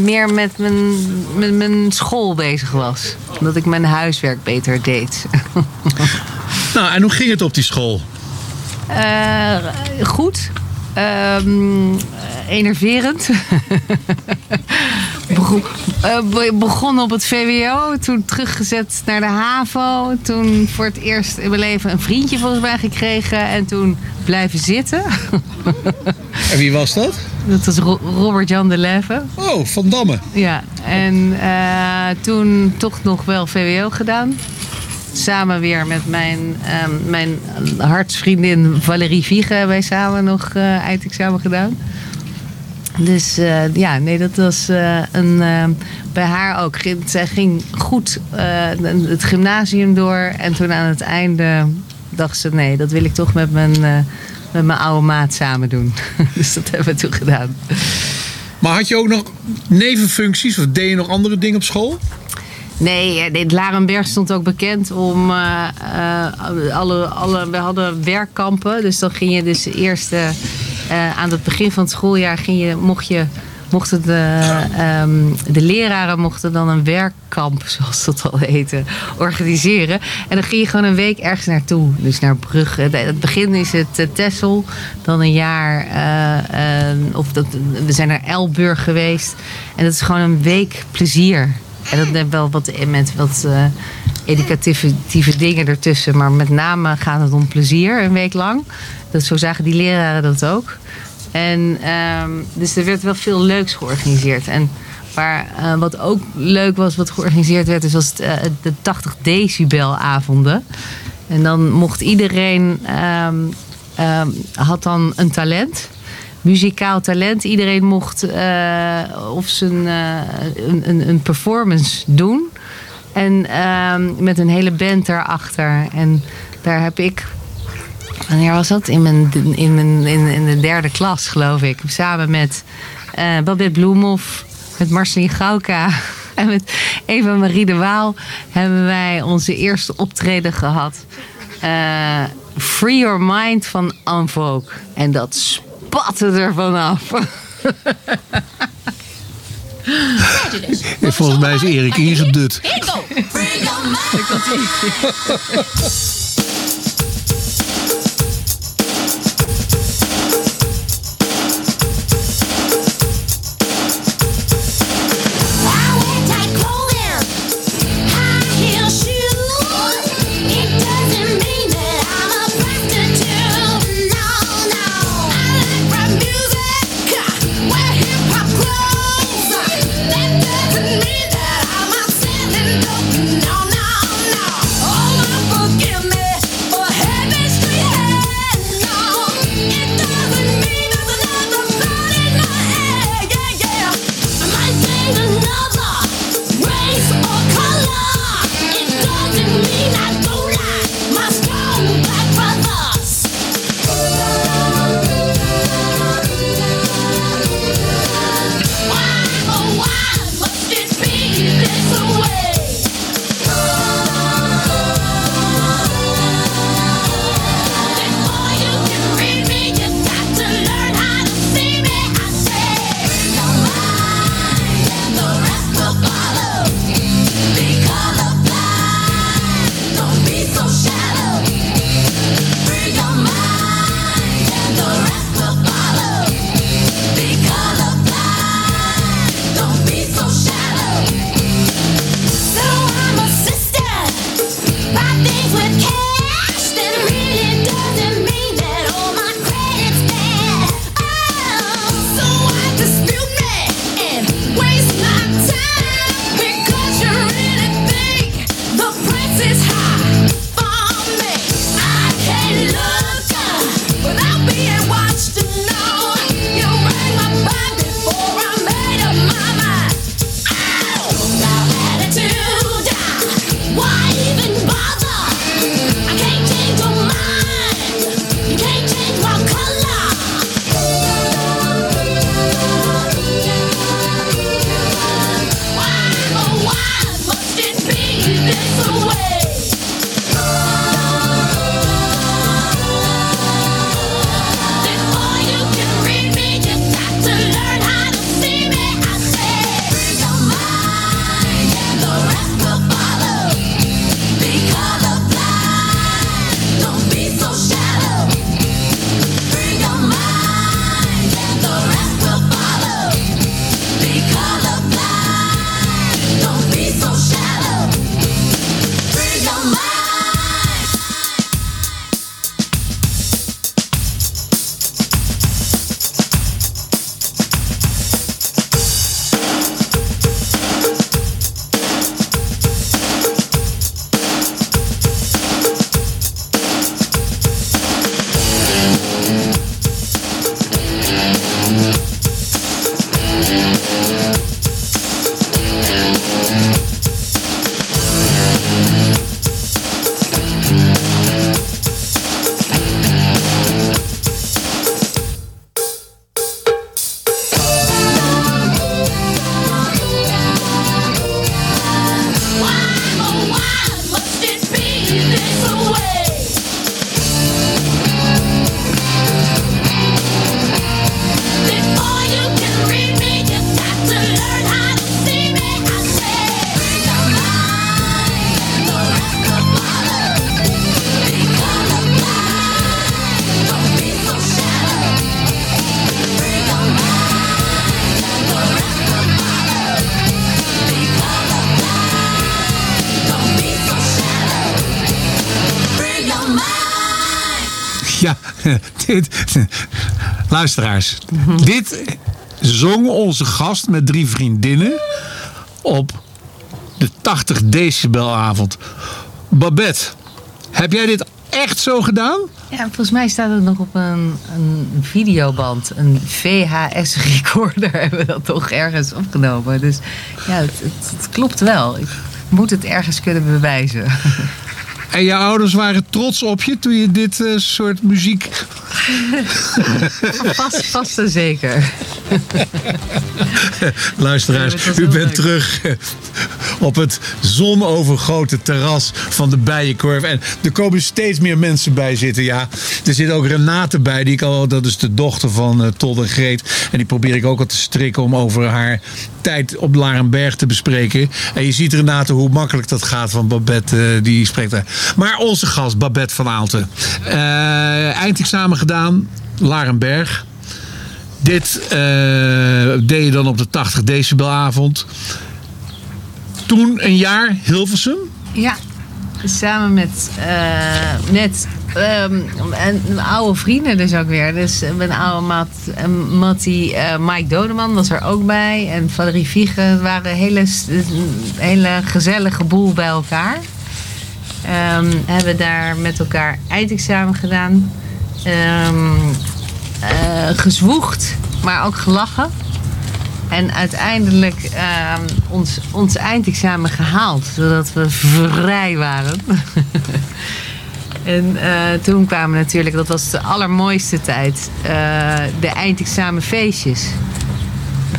meer met mijn, met mijn school bezig was. Dat ik mijn huiswerk beter deed. [LAUGHS] Nou, en hoe ging het op die school? Eh, goed. Ehm, enerverend. [LAUGHS] Eh, be- begon op het VWO, toen teruggezet naar de HAVO. Toen voor het eerst in mijn leven een vriendje volgens mij gekregen. En toen blijven zitten. [LAUGHS] En wie was dat? Dat was Ro- Robert-Jan de Leve. Oh, Van Damme. Ja, en eh, toen toch nog wel VWO gedaan. Samen weer met mijn, ehm, mijn hartsvriendin Valerie Viege hebben wij samen nog eh eindexamen gedaan. Dus eh, ja, nee, dat was een, eh, bij haar ook. Ging- Zij ging goed het gymnasium door. En toen aan het einde dacht ze, nee, dat wil ik toch met mijn, met mijn oude maat samen doen. [LAUGHS] dus dat hebben we toen gedaan. Maar had je ook nog nevenfuncties of deed je nog andere dingen op school? Nee, eh, nee, Larenberg stond ook bekend om eh, eh, alle, alle. We hadden werkkampen. Dus dan ging je dus eerst aan het begin van het schooljaar ging je, mocht je. Mochten de, ehm, de leraren mochten dan een werkkamp, [LAUGHS] zoals dat al heette, organiseren. En dan ging je gewoon een week ergens naartoe. Dus naar Brugge. Het- begin is het eh, Texel. Dan een jaar. eh, eh, of dat, we zijn naar Elburg geweest. En dat is gewoon een week plezier. En dat heeft wel wat met wat eh, educatieve dingen ertussen. Maar met name gaat het om plezier een week lang. Dat, zo zagen die leraren dat ook. En ehm, dus er werd wel veel leuks georganiseerd. En eh, wat ook leuk was, wat georganiseerd werd, is was het, eh, de 80 decibel-avonden. En dan mocht iedereen ehm, ehm, had dan een talent muzikaal talent. Iedereen mocht eh, of zijn, een, een, een performance doen. En met een hele band daarachter. En daar heb ik. Wanneer was dat? In, mijn, in, mijn, in, in de derde klas, geloof ik. Samen met eh Babette Bloemhoff, met Marceline Gauka. [LAUGHS] En met Eva Marie de Waal hebben wij onze eerste optreden gehad. Eh, Free Your Mind van Anvoke. En dat spatte er vanaf. En [LAUGHS] volgens mij is Erik ingedut. [LAUGHS] Ja, luisteraars. Dit zong onze gast met drie vriendinnen op de 80 decibelavond. Babette, heb jij dit echt zo gedaan? Ja, volgens mij staat het nog op een, een videoband. Een VHS-recorder [LAUGHS] hebben we dat toch ergens opgenomen. Dus ja, het, het, het klopt wel. Ik moet het ergens kunnen bewijzen. [LAUGHS] En je ouders waren trots op je toen je dit eh, soort muziek [LAUGHS] Vast, vast en zeker. Luisteraars, u bent leuk. terug op het zonovergoten terras van de Bijenkorf. En er komen steeds meer mensen bij zitten. Ja, er zit ook Renate bij, die ik al, dat is de dochter van eh Todd Greet. En die probeer ik ook al te strikken om over haar tijd op Larenberg te bespreken. En je ziet Renate hoe makkelijk dat gaat van Babette, eh, die spreekt daar. Maar onze gast, Babette van Aalten. Eh, eindexamen gedaan, Larenberg. Dit deed je dan op de 80 decibelavond. Toen een jaar Hilversum. Ja, samen met eh, net ehm, oude vrienden dus ook weer. Dus mijn oude mat, eh, Mattie, eh, Mike Dodeman was er ook bij. En Valerie Viegen waren een hele, hele gezellige boel bij elkaar. Ehm, hebben daar met elkaar eindexamen gedaan. Eh, gezwoegd, maar ook gelachen. En uiteindelijk ehm, ons, ons eindexamen gehaald, zodat we vrij waren. [LAUGHS] en eh, toen kwamen natuurlijk, dat was de allermooiste tijd, eh, de eindexamenfeestjes.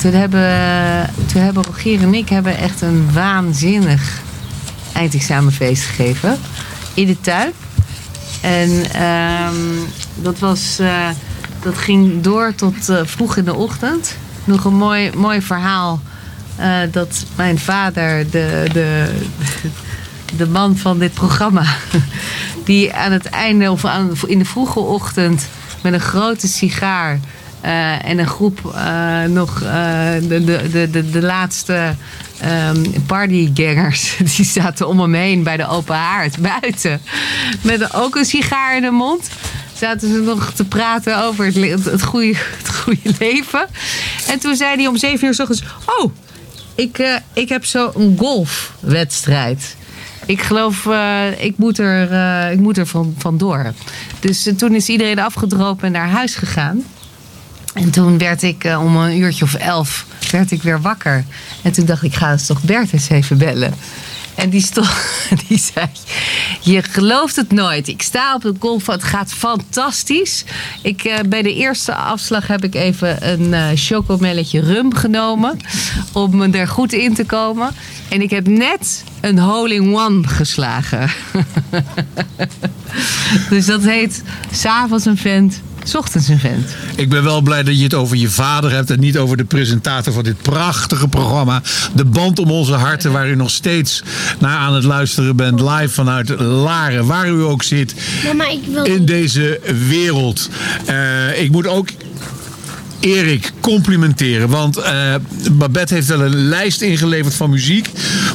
Toen hebben, toen hebben Rogier en ik hebben echt een waanzinnig eindexamenfeest gegeven. In de tuin. En ehm, dat, was, eh, dat ging door tot vroeg in de ochtend. Nog een mooi, mooi verhaal. eh, dat mijn vader, de, de, de man van dit programma, [LAUGHS] die aan het einde of aan, in de vroege ochtend met een grote sigaar eh, en een groep eh, nog de, de, de, de, laatste ehm, partygangers, [LAUGHS] die zaten om hem heen bij de open haard buiten. Met ook een sigaar in de mond. Zaten ze nog te praten over het, het, goede, het goede leven. En toen zei hij om zeven uur s ochtends: Oh, ik, eh, ik heb zo een golfwedstrijd. Ik geloof, eh, ik moet er, eh, ik moet er van, vandoor. Dus toen is iedereen afgedropen en naar huis gegaan. En toen werd ik om een uurtje of elf werd ik weer wakker. En toen dacht ik, ga eens toch Bert eens even bellen. En die, stond, [LAUGHS] die zei, je gelooft het nooit. Ik sta op het golf, het gaat fantastisch. Ik, eh, bij de eerste afslag heb ik even een eh chocomelletje rum genomen. Om er goed in te komen. En ik heb net een hole-in-one geslagen. [LAUGHS] dus dat heet s'avonds een vent, s ochtends een vent. Ik ben wel blij dat je het over je vader hebt en niet over de presentator van dit prachtige programma. De band om onze harten, waar u nog steeds naar aan het luisteren bent. Live vanuit Laren, waar u ook zit Mama, ik wil in deze wereld. Eh, ik moet ook Erik complimenteren. Want eh, Babette heeft wel een lijst ingeleverd van muziek.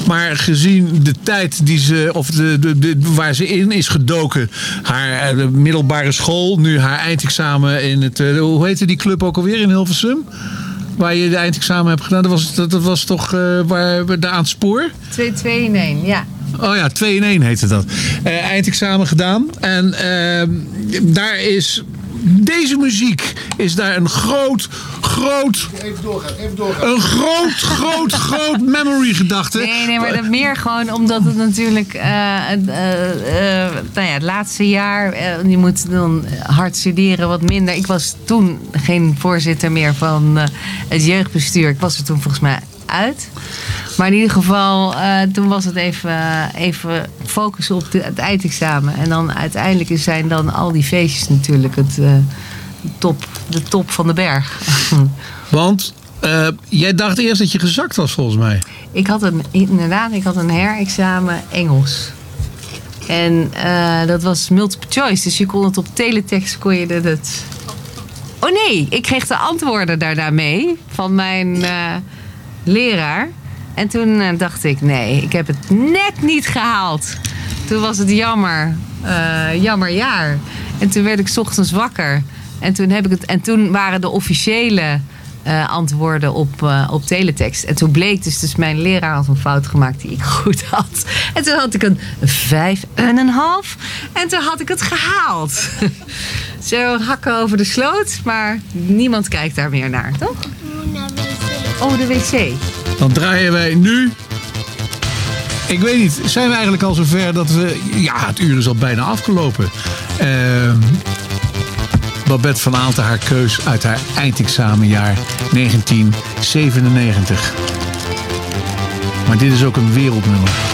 Maar gezien de tijd die ze, of de, de, de, waar ze in is gedoken. Haar eh, de middelbare school. Nu haar eindexamen in het. eh, hoe heette die club ook alweer in Hilversum? Waar je de eindexamen hebt gedaan. Dat was, dat, dat was toch waar, we- daar aan het spoor? 2, 2 in 1, ja. Oh ja, 2 in 1 heette dat. Eindexamen gedaan. En ehm, daar is. Deze muziek is daar een groot, groot. Even doorgaan, even doorgaan. Een groot, groot, [LAUGHS] groot memory gedachte. Nee, nee, maar dat meer gewoon omdat het natuurlijk... eh, eh, eh, nou ja, het laatste jaar, je moet dan hard studeren, wat minder. Ik was toen geen voorzitter meer van eh, het jeugdbestuur. Ik was er toen volgens mij uit. Maar in ieder geval, eh, toen was het even, even focussen op de, het eindexamen. En dan uiteindelijk zijn dan al die feestjes natuurlijk het, eh, top, de top van de berg. [LAUGHS] Want eh, jij dacht eerst dat je gezakt was, volgens mij. Ik had een, inderdaad, ik had een herexamen Engels. En dat was multiple choice. Dus je kon het op teletext kon je het- het. Oh nee, ik kreeg de antwoorden daarna mee van mijn leraar. En toen eh, dacht ik, nee, ik heb het net niet gehaald. Toen was het jammer, eh, jammer jaar. En toen werd ik ochtends wakker. En toen, heb ik het, en toen waren de officiële eh, antwoorden op, eh, op teletext. En toen bleek dus, dus mijn leraar had een fout gemaakt die ik [LAUGHS] goed had. En toen had ik een vijf en een half. En toen had ik het gehaald. [LAUGHS] Zo hakken over de sloot, maar niemand kijkt daar meer naar, toch? Oh, de wc. Dan draaien wij nu. Ik weet niet, zijn we eigenlijk al zover dat we. Ja, het uur is al bijna afgelopen. Ehm, Babette van Aalten haar keus uit haar eindexamenjaar 1997. Maar dit is ook een wereldnummer.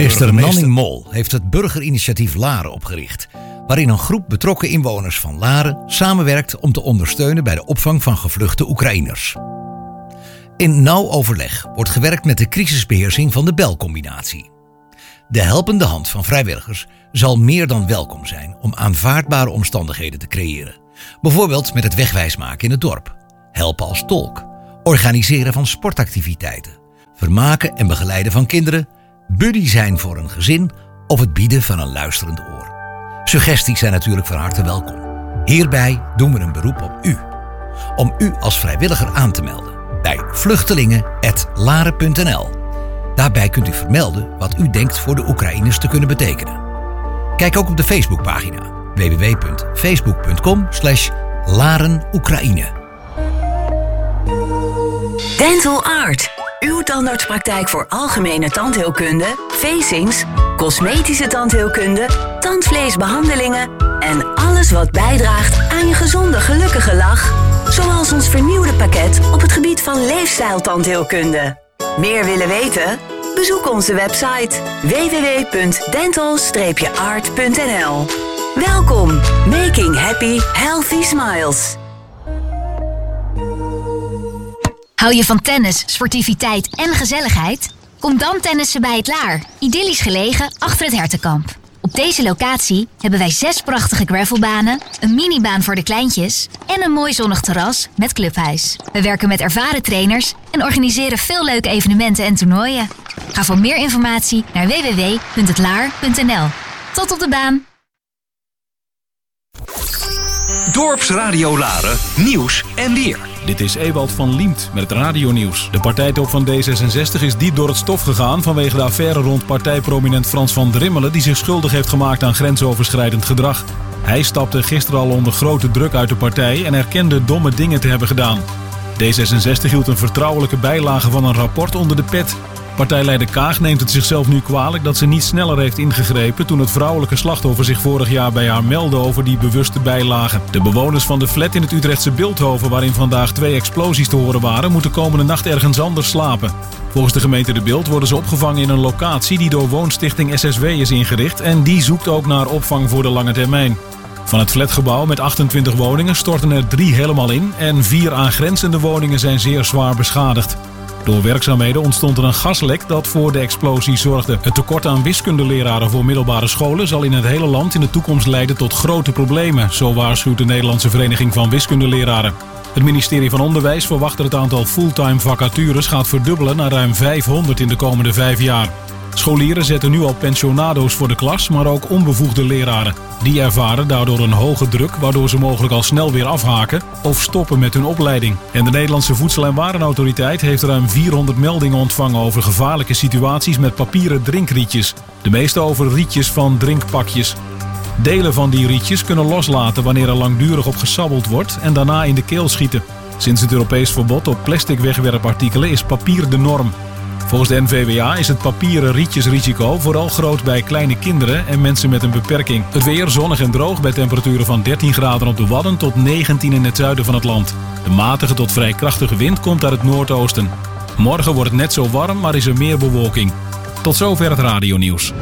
Burgemeester Nanning Mol heeft het burgerinitiatief Laren opgericht, waarin een groep betrokken inwoners van Laren samenwerkt om te ondersteunen bij de opvang van gevluchte Oekraïners. In nauw overleg wordt gewerkt met de crisisbeheersing van de belcombinatie. De helpende hand van vrijwilligers zal meer dan welkom zijn om aanvaardbare omstandigheden te creëren. Bijvoorbeeld met het wegwijsmaken in het dorp, helpen als tolk, organiseren van sportactiviteiten, vermaken en begeleiden van kinderen, buddy zijn voor een gezin of het bieden van een luisterend oor. Suggesties zijn natuurlijk van harte welkom. Hierbij doen we een beroep op u. Om u als vrijwilliger aan te melden bij vluchtelingen.laren.nl. Daarbij kunt u vermelden wat u denkt voor de Oekraïners te kunnen betekenen. Kijk ook op de Facebookpagina www.facebook.com Oekraïne. Dental Art. Uw tandartspraktijk voor algemene tandheelkunde, facings, cosmetische tandheelkunde, tandvleesbehandelingen en alles wat bijdraagt aan je gezonde, gelukkige lach. Zoals ons vernieuwde pakket op het gebied van leefstijltandheelkunde. Meer willen weten? Bezoek onze website www.dental-art.nl. Welkom, making happy, healthy smiles. Hou je van tennis, sportiviteit en gezelligheid? Kom dan tennissen bij het Laar, idyllisch gelegen achter het Hertenkamp. Op deze locatie hebben wij zes prachtige gravelbanen, een minibaan voor de kleintjes en een mooi zonnig terras met clubhuis. We werken met ervaren trainers en organiseren veel leuke evenementen en toernooien. Ga voor meer informatie naar www.hetlaar.nl. Tot op de baan! Dorpsradio Laren, nieuws en weer. Dit is Ewald van Liemt met het radionieuws. De partijtop van D66 is diep door het stof gegaan vanwege de affaire rond partijprominent Frans van Drimmelen die zich schuldig heeft gemaakt aan grensoverschrijdend gedrag. Hij stapte gisteren al onder grote druk uit de partij en erkende domme dingen te hebben gedaan. D66 hield een vertrouwelijke bijlage van een rapport onder de pet. Partijleider Kaag neemt het zichzelf nu kwalijk dat ze niet sneller heeft ingegrepen toen het vrouwelijke slachtoffer zich vorig jaar bij haar meldde over die bewuste bijlagen. De bewoners van de flat in het Utrechtse Beeldhoven, waarin vandaag twee explosies te horen waren, moeten komende nacht ergens anders slapen. Volgens de gemeente De Beeld worden ze opgevangen in een locatie die door woonstichting SSW is ingericht en die zoekt ook naar opvang voor de lange termijn. Van het flatgebouw met 28 woningen storten er drie helemaal in en vier aangrenzende woningen zijn zeer zwaar beschadigd. Door werkzaamheden ontstond er een gaslek dat voor de explosie zorgde. Het tekort aan wiskundeleraren voor middelbare scholen zal in het hele land in de toekomst leiden tot grote problemen, zo waarschuwt de Nederlandse Vereniging van Wiskundeleraren. Het ministerie van Onderwijs verwacht dat het aantal fulltime vacatures gaat verdubbelen naar ruim 500 in de komende vijf jaar. Scholieren zetten nu al pensionado's voor de klas, maar ook onbevoegde leraren. Die ervaren daardoor een hoge druk, waardoor ze mogelijk al snel weer afhaken of stoppen met hun opleiding. En de Nederlandse Voedsel- en Warenautoriteit heeft ruim 400 meldingen ontvangen over gevaarlijke situaties met papieren drinkrietjes. De meeste over rietjes van drinkpakjes. Delen van die rietjes kunnen loslaten wanneer er langdurig op gesabbeld wordt en daarna in de keel schieten. Sinds het Europees verbod op plastic wegwerpartikelen is papier de norm. Volgens de NVWA is het papieren rietjesrisico vooral groot bij kleine kinderen en mensen met een beperking. Het weer zonnig en droog bij temperaturen van 13 graden op de Wadden tot 19 in het zuiden van het land. De matige tot vrij krachtige wind komt uit het noordoosten. Morgen wordt het net zo warm, maar is er meer bewolking. Tot zover het radionieuws.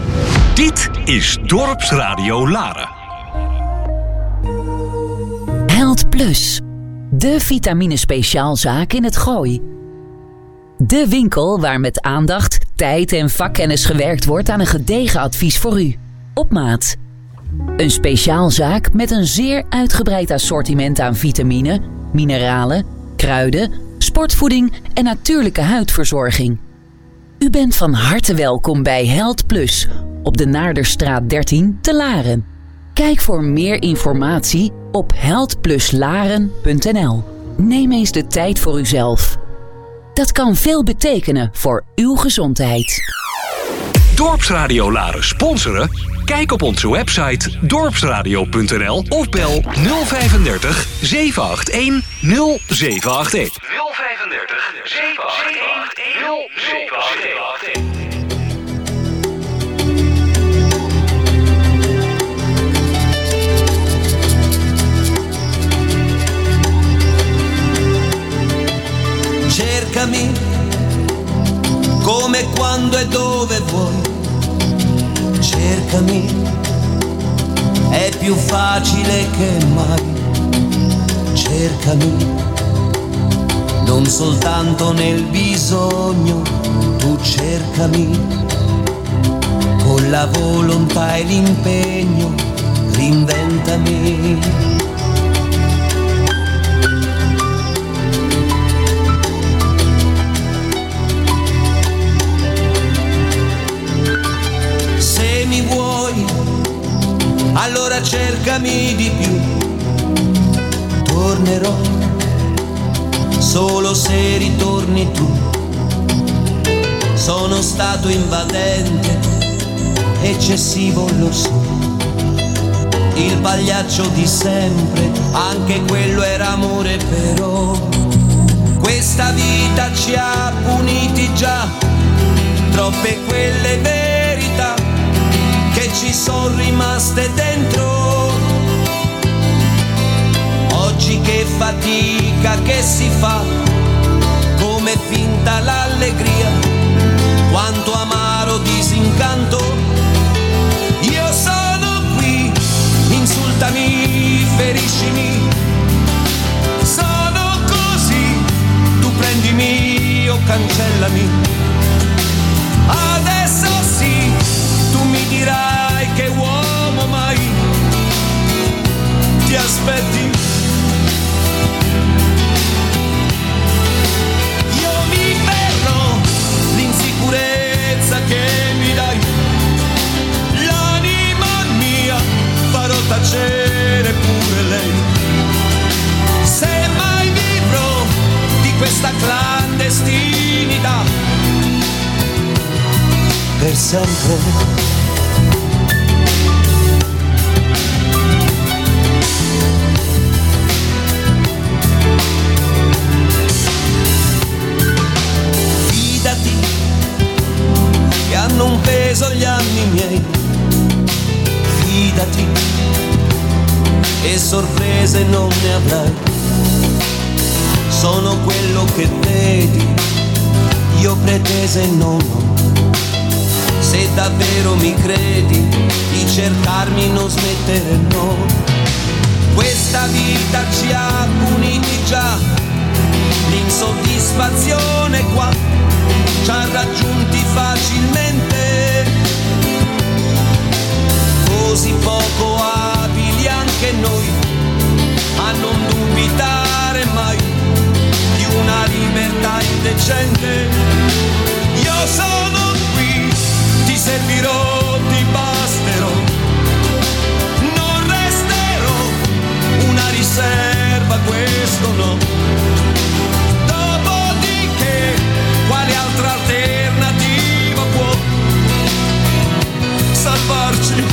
Dit is Dorpsradio Laren. Held Plus, de vitamine speciaalzaak in het Gooi. De winkel waar met aandacht, tijd en vakkennis gewerkt wordt aan een gedegen advies voor u. Op maat. Een speciaalzaak met een zeer uitgebreid assortiment aan vitamine, mineralen, kruiden, sportvoeding en natuurlijke huidverzorging. U bent van harte welkom bij Held Plus op de Naarderstraat 13 te Laren. Kijk voor meer informatie op heldpluslaren.nl. Neem eens de tijd voor uzelf. Dat kan veel betekenen voor uw gezondheid. Dorpsradio Laren sponsoren? Kijk op onze website dorpsradio.nl of bel 035 781 0781. 035 781 0781. Cercami, è più facile che mai, cercami, non soltanto nel bisogno, tu cercami, con la volontà e l'impegno, reinventami. Allora cercami di più. Tornerò solo se ritorni tu. Sono stato invadente, eccessivo lo so. Il pagliaccio di sempre, anche quello era amore però. Questa vita ci ha puniti già, troppe quelle che ci sono rimaste dentro. Oggi che fatica che si fa, come finta l'allegria, quanto amaro disincanto. Io sono qui, insultami, feriscimi. Sono così, tu prendimi o cancellami. Adesso sì, dirai che uomo mai ti aspetti. Io mi perdo l'insicurezza che mi dai, l'anima mia farò tacere pure lei. Se mai vivrò di questa clandestinità per sempre. Hanno un peso gli anni miei. Fidati e sorprese non ne avrai. Sono quello che vedi, io pretese non ho. Se davvero mi credi, di cercarmi non smettere no. Questa vita ci ha puniti già, l'insoddisfazione qua ci ha raggiunti facilmente. Così poco abili anche noi a non dubitare mai di una libertà indecente. Io sono qui, ti servirò, ti basterò. Non resterò una riserva, questo no. Dopodiché, quale altra alternativa può salvarci?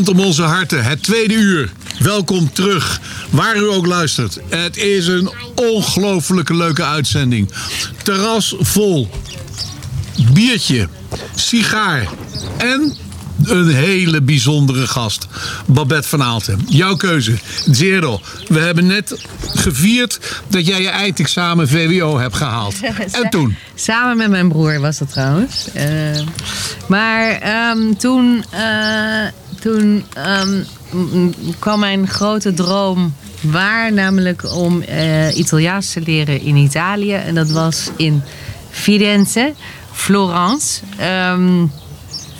De band om onze harten, het tweede uur. Welkom terug, waar u ook luistert. Het is een ongelooflijke leuke uitzending. Terras vol, biertje, sigaar en een hele bijzondere gast. Babette van Aalten. Jouw keuze. Zero. We hebben net gevierd dat jij je eindexamen VWO hebt gehaald. [LAUGHS] En toen? Samen met mijn broer was dat trouwens. Eh, maar ehm, toen, eh, toen ehm, kwam mijn grote droom waar, namelijk om eh, Italiaans te leren in Italië. En dat was in Firenze, Florence. Ehm,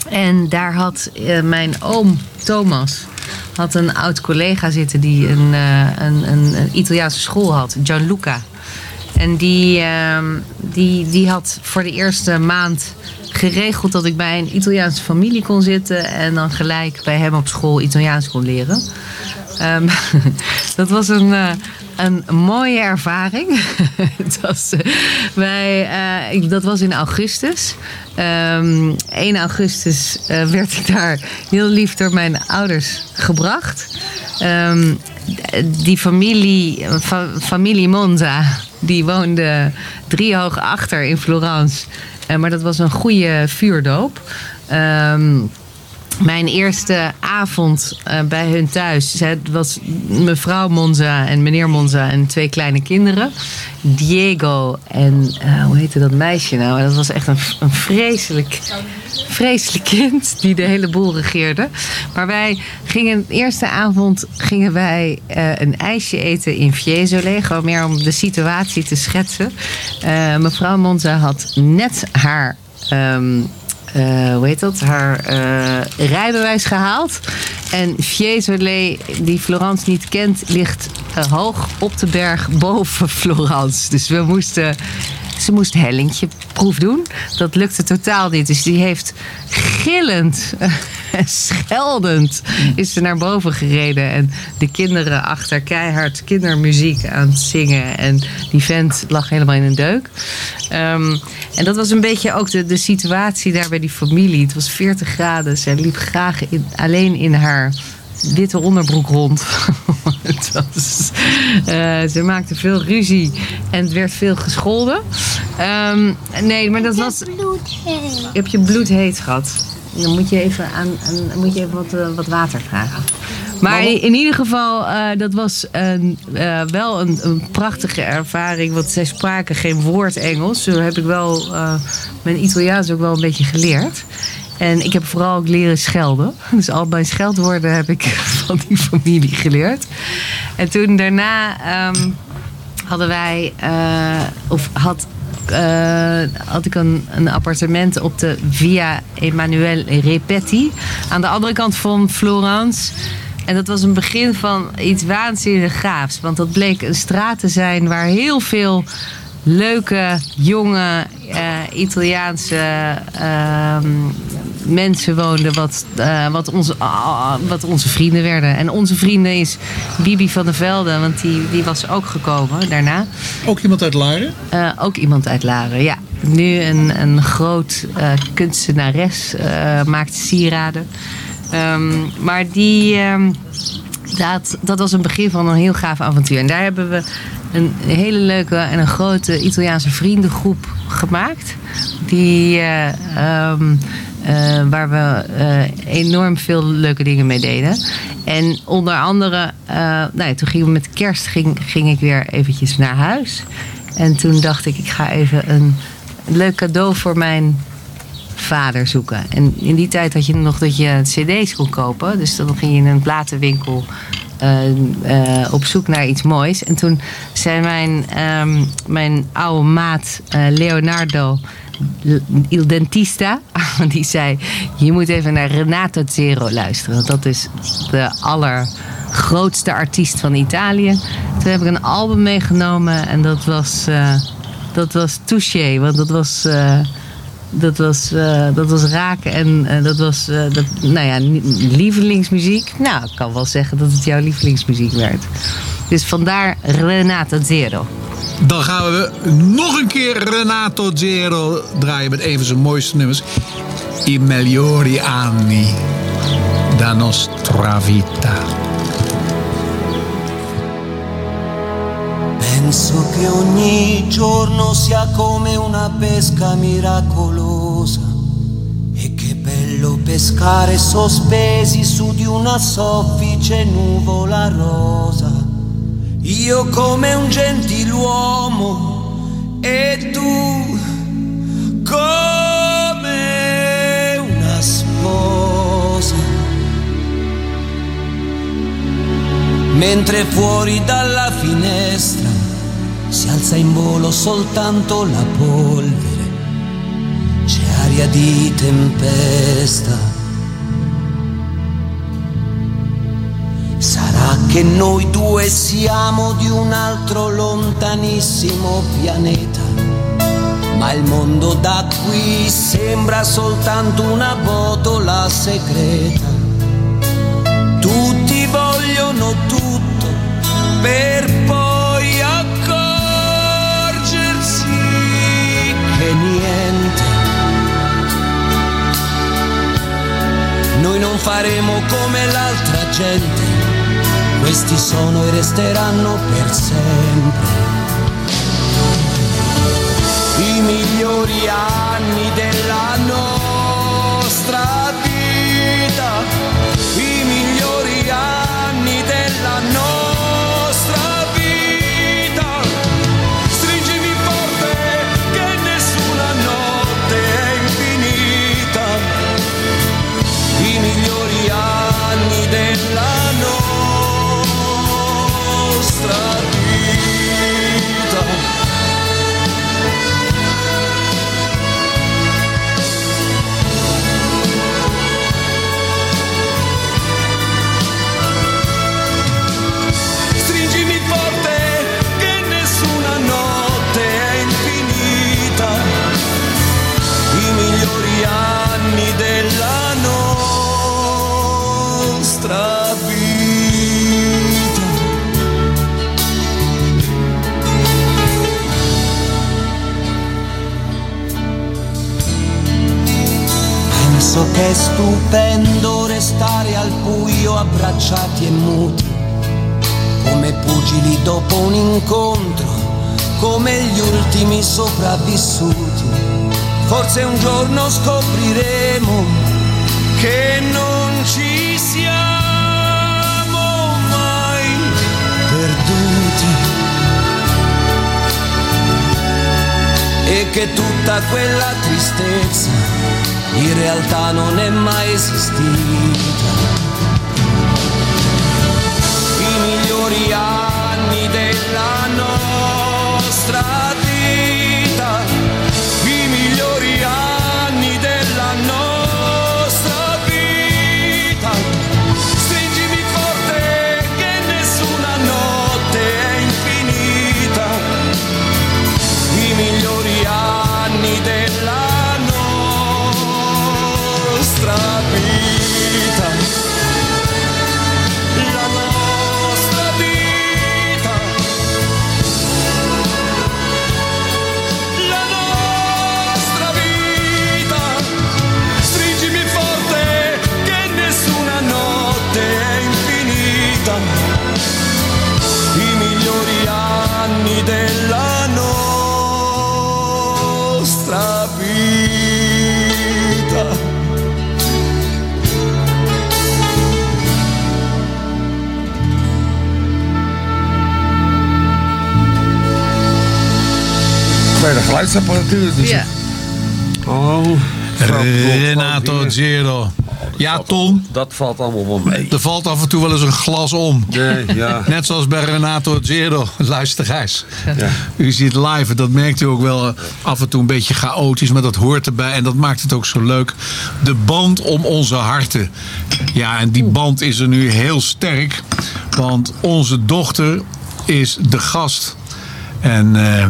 en daar had eh, mijn oom Thomas had een oud collega zitten die een, eh, een, een, een Italiaanse school had, Gianluca. En die, ehm, die, die had voor de eerste maand geregeld dat ik bij een Italiaanse familie kon zitten en dan gelijk bij hem op school Italiaans kon leren. Ehm, [LAUGHS] dat was een, eh, een mooie ervaring. [LAUGHS] Het was, eh, wij, eh, dat was in augustus. Ehm 1 augustus werd ik daar heel lief door mijn ouders gebracht. Ehm, die familie, fa- familie Monza, die woonde drie hoog achter in Florence. Eh, maar dat was een goede vuurdoop. Ehm, mijn eerste avond eh, bij hun thuis het was mevrouw Monza en meneer Monza en twee kleine kinderen. Diego en eh, hoe heette dat meisje nou? Dat was echt een, een vreselijk, vreselijk kind die de hele boel regeerde. Maar wij gingen de eerste avond gingen wij eh, een ijsje eten in Fiesole. Gewoon meer om de situatie te schetsen. Mevrouw Monza had net haar ehm, eh, hoe heet dat, haar eh, rijbewijs gehaald. En Fiesole, die Florence niet kent, ligt eh, hoog op de berg boven [LAUGHS] Florence. Dus we moesten, ze moest hellingje proef doen. Dat lukte totaal niet. Dus die heeft gillend, en [LAUGHS] scheldend, is ze naar boven gereden. En de kinderen achter keihard kindermuziek aan het zingen. En die vent lag helemaal in een deuk. Ehm, en dat was een beetje ook de, de situatie daar bij die familie. Het was 40 graden. Zij liep graag in, alleen in haar witte onderbroek rond. [LAUGHS] het was, eh, ze maakte veel ruzie en het werd veel gescholden. Ehm, nee, maar dat was. Je hebt je bloed heet gehad. Dan moet je even, aan, aan- moet je even wat, eh, wat water vragen. Maar in, ieder geval, eh, dat was een, eh, wel een, een prachtige ervaring. Want zij spraken geen woord Engels. Zo heb ik wel mijn Italiaans ook wel een beetje geleerd. En ik heb vooral ook leren schelden. [LAUGHS] Dus al mijn scheldwoorden heb ik [LAUGHS] van die familie geleerd. En toen daarna ehm, hadden wij, of had, had ik een, een appartement op de Via Emanuele Repetti. Aan de andere kant van Florence. En dat was een begin van iets waanzinnig gaafs. Want dat bleek een straat te zijn waar heel veel leuke, jonge, eh, Italiaanse ehm, mensen woonden. Wat, eh, wat, onze, ah, wat onze vrienden werden. En onze vrienden is Bibi van der Velde. Want die, die was ook gekomen daarna. Ook iemand uit Laren? Eh, ook iemand uit Laren, ja. Nu een, een groot eh, kunstenares, maakt sieraden. Ehm, maar die, ehm, dat, dat was een begin van een heel gaaf avontuur. En daar hebben we een hele leuke en een grote Italiaanse vriendengroep gemaakt. Die, eh, ehm, eh, waar we eh, enorm veel leuke dingen mee deden. En onder andere, eh, nou ja, toen gingen we met kerst ging, ging ik weer eventjes naar huis. En toen dacht ik, ik ga even een leuk cadeau voor mijn vader zoeken. En in die tijd had je nog dat je cd's kon kopen. Dus dan ging je in een platenwinkel op zoek naar iets moois. En toen zei mijn, ehm, mijn oude maat Leonardo Il Dentista... [LAUGHS] die zei, je moet even naar Renato Zero luisteren. Want dat is de allergrootste artiest van Italië. Toen heb ik een album meegenomen en dat was... eh, dat was touché, want dat was, eh, dat was, eh, dat was raken en dat was, dat, nou ja, lievelingsmuziek. Nou, ik kan wel zeggen dat het jouw lievelingsmuziek werd. Dus vandaar Renata Zero. Dan gaan we nog een keer Renato Zero draaien met een van zijn mooiste nummers. I migliori anni da nostra vita. Penso che ogni giorno sia come una pesca miracolosa e che bello pescare sospesi su di una soffice nuvola rosa. Io come un gentiluomo e tu come una sposa. Mentre fuori dalla finestra si alza in volo soltanto la polvere c'è aria di tempesta. Sarà che noi due siamo di un altro lontanissimo pianeta, ma il mondo da qui sembra soltanto una botola segreta. Tutti vogliono tutto per poi accorgersi che niente. Noi non faremo come l'altra gente, questi sono e resteranno per sempre. I migliori anni della nostra Penso che è stupendo restare al buio abbracciati e muti, come pugili dopo un incontro, come gli ultimi sopravvissuti. Forse un giorno scopriremo che non ci siamo mai perduti e che tutta quella tristezza in realtà non è mai esistita. I migliori anni della nostra anni della nostra vita. Bij de geluidsapparatuur dus. Ja. Oh. Renato Zero. Ja, Tom. Dat valt allemaal wel mee. Er valt af en toe wel eens een glas om. Nee, ja. Net zoals bij Renato Zero. Luister Gijs. Ja. U ziet live, dat merkt u ook wel eh, af en toe een beetje chaotisch, maar dat hoort erbij en dat maakt het ook zo leuk. De band om onze harten. Ja, en die band is er nu heel sterk, want onze dochter is de gast. En eh,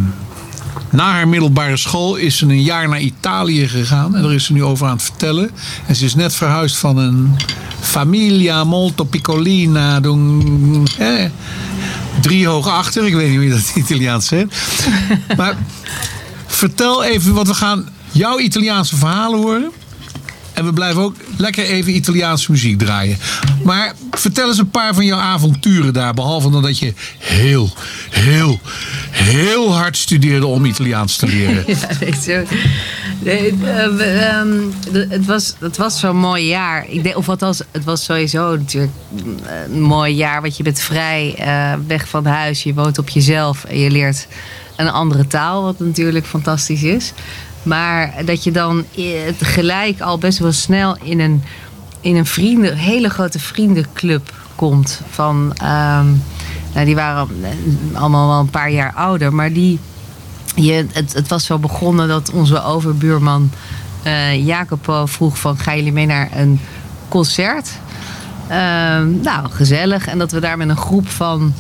na haar middelbare school is ze een jaar naar Italië gegaan. En daar is ze nu over aan het vertellen. En ze is net verhuisd van een familia molto piccolina. Doen, eh, drie hoog achter. Ik weet niet hoe je dat in Italiaans zegt. [LAUGHS] Maar vertel even, want we gaan jouw Italiaanse verhalen horen. En we blijven ook lekker even Italiaanse muziek draaien. Maar vertel eens een paar van jouw avonturen daar. Behalve dan dat je heel, heel, heel hard studeerde om Italiaans te leren. [LAUGHS] Ja, weet je. Nee, eh, ehm, het, was, het was zo'n mooi jaar. Ik denk, of althans, het was sowieso natuurlijk een mooi jaar. Want je bent vrij eh, weg van huis. Je woont op jezelf. En je leert een andere taal. Wat natuurlijk fantastisch is. Maar dat je dan eh, gelijk al best wel snel in een, in een vrienden, hele grote vriendenclub komt. Van, ehm, nou, die waren allemaal wel een paar jaar ouder. Maar die je, het, het was zo begonnen dat onze overbuurman eh Jacopo vroeg van... gaan jullie mee naar een concert? Ehm, nou, gezellig. En dat we daar met een groep van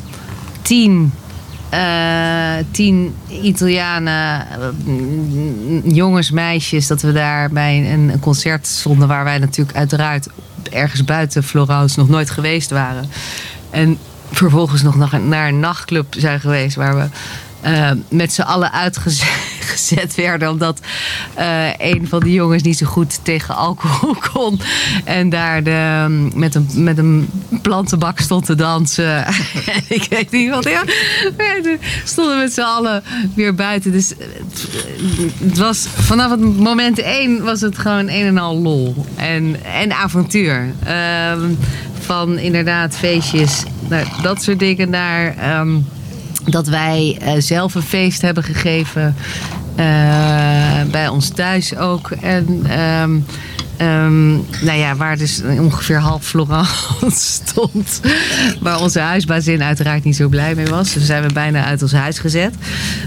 tien, eh, tien Italianen, eh, jongens, meisjes... dat we daar bij een, een concert stonden... waar wij natuurlijk uiteraard ergens buiten Florence nog nooit geweest waren. En vervolgens nog naar, een nachtclub zijn geweest... waar we eh, met z'n allen uitgezet werden. Omdat eh, een van die jongens niet zo goed tegen alcohol [LAUGHS] kon. En daar de, met, een, met een plantenbak stond te dansen. En [LAUGHS] ik weet niet wat. Ja, stonden met z'n allen weer buiten. Dus eh, het was, vanaf het moment één was het gewoon een en al lol. En, en avontuur. Ehm, van inderdaad feestjes. Nou, dat soort dingen naar... ehm, dat wij eh, zelf een feest hebben gegeven. Eh, bij ons thuis ook. En ehm, ehm, nou ja, waar dus ongeveer half Florence [LAUGHS] stond. Waar onze huisbazin uiteraard niet zo blij mee was. Dus zijn we bijna uit ons huis gezet.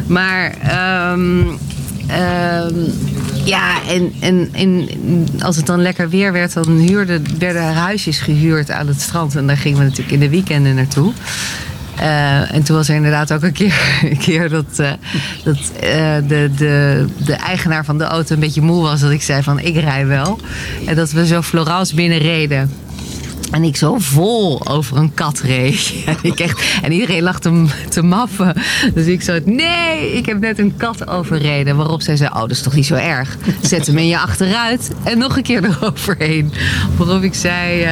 Maar ehm, ja, en, en, en als het dan lekker weer werd, dan huurden, werden er huisjes gehuurd aan het strand. En daar gingen we natuurlijk in de weekenden naartoe. Eh, en toen was er inderdaad ook een keer, [LAUGHS] keer dat, eh, dat eh, de, de, de eigenaar van de auto een beetje moe was. Dat ik zei van ik rij wel. En dat we zo Florence binnenreden. En ik zo vol over een kat reed. [LAUGHS] En, ik echt, en iedereen lag te, te maffen. Dus ik zo, nee, ik heb net een kat overreden. Waarop zij zei, oh, dat is toch niet zo erg. Zet hem in je achteruit en nog een keer [LAUGHS] eroverheen. Waarop ik zei,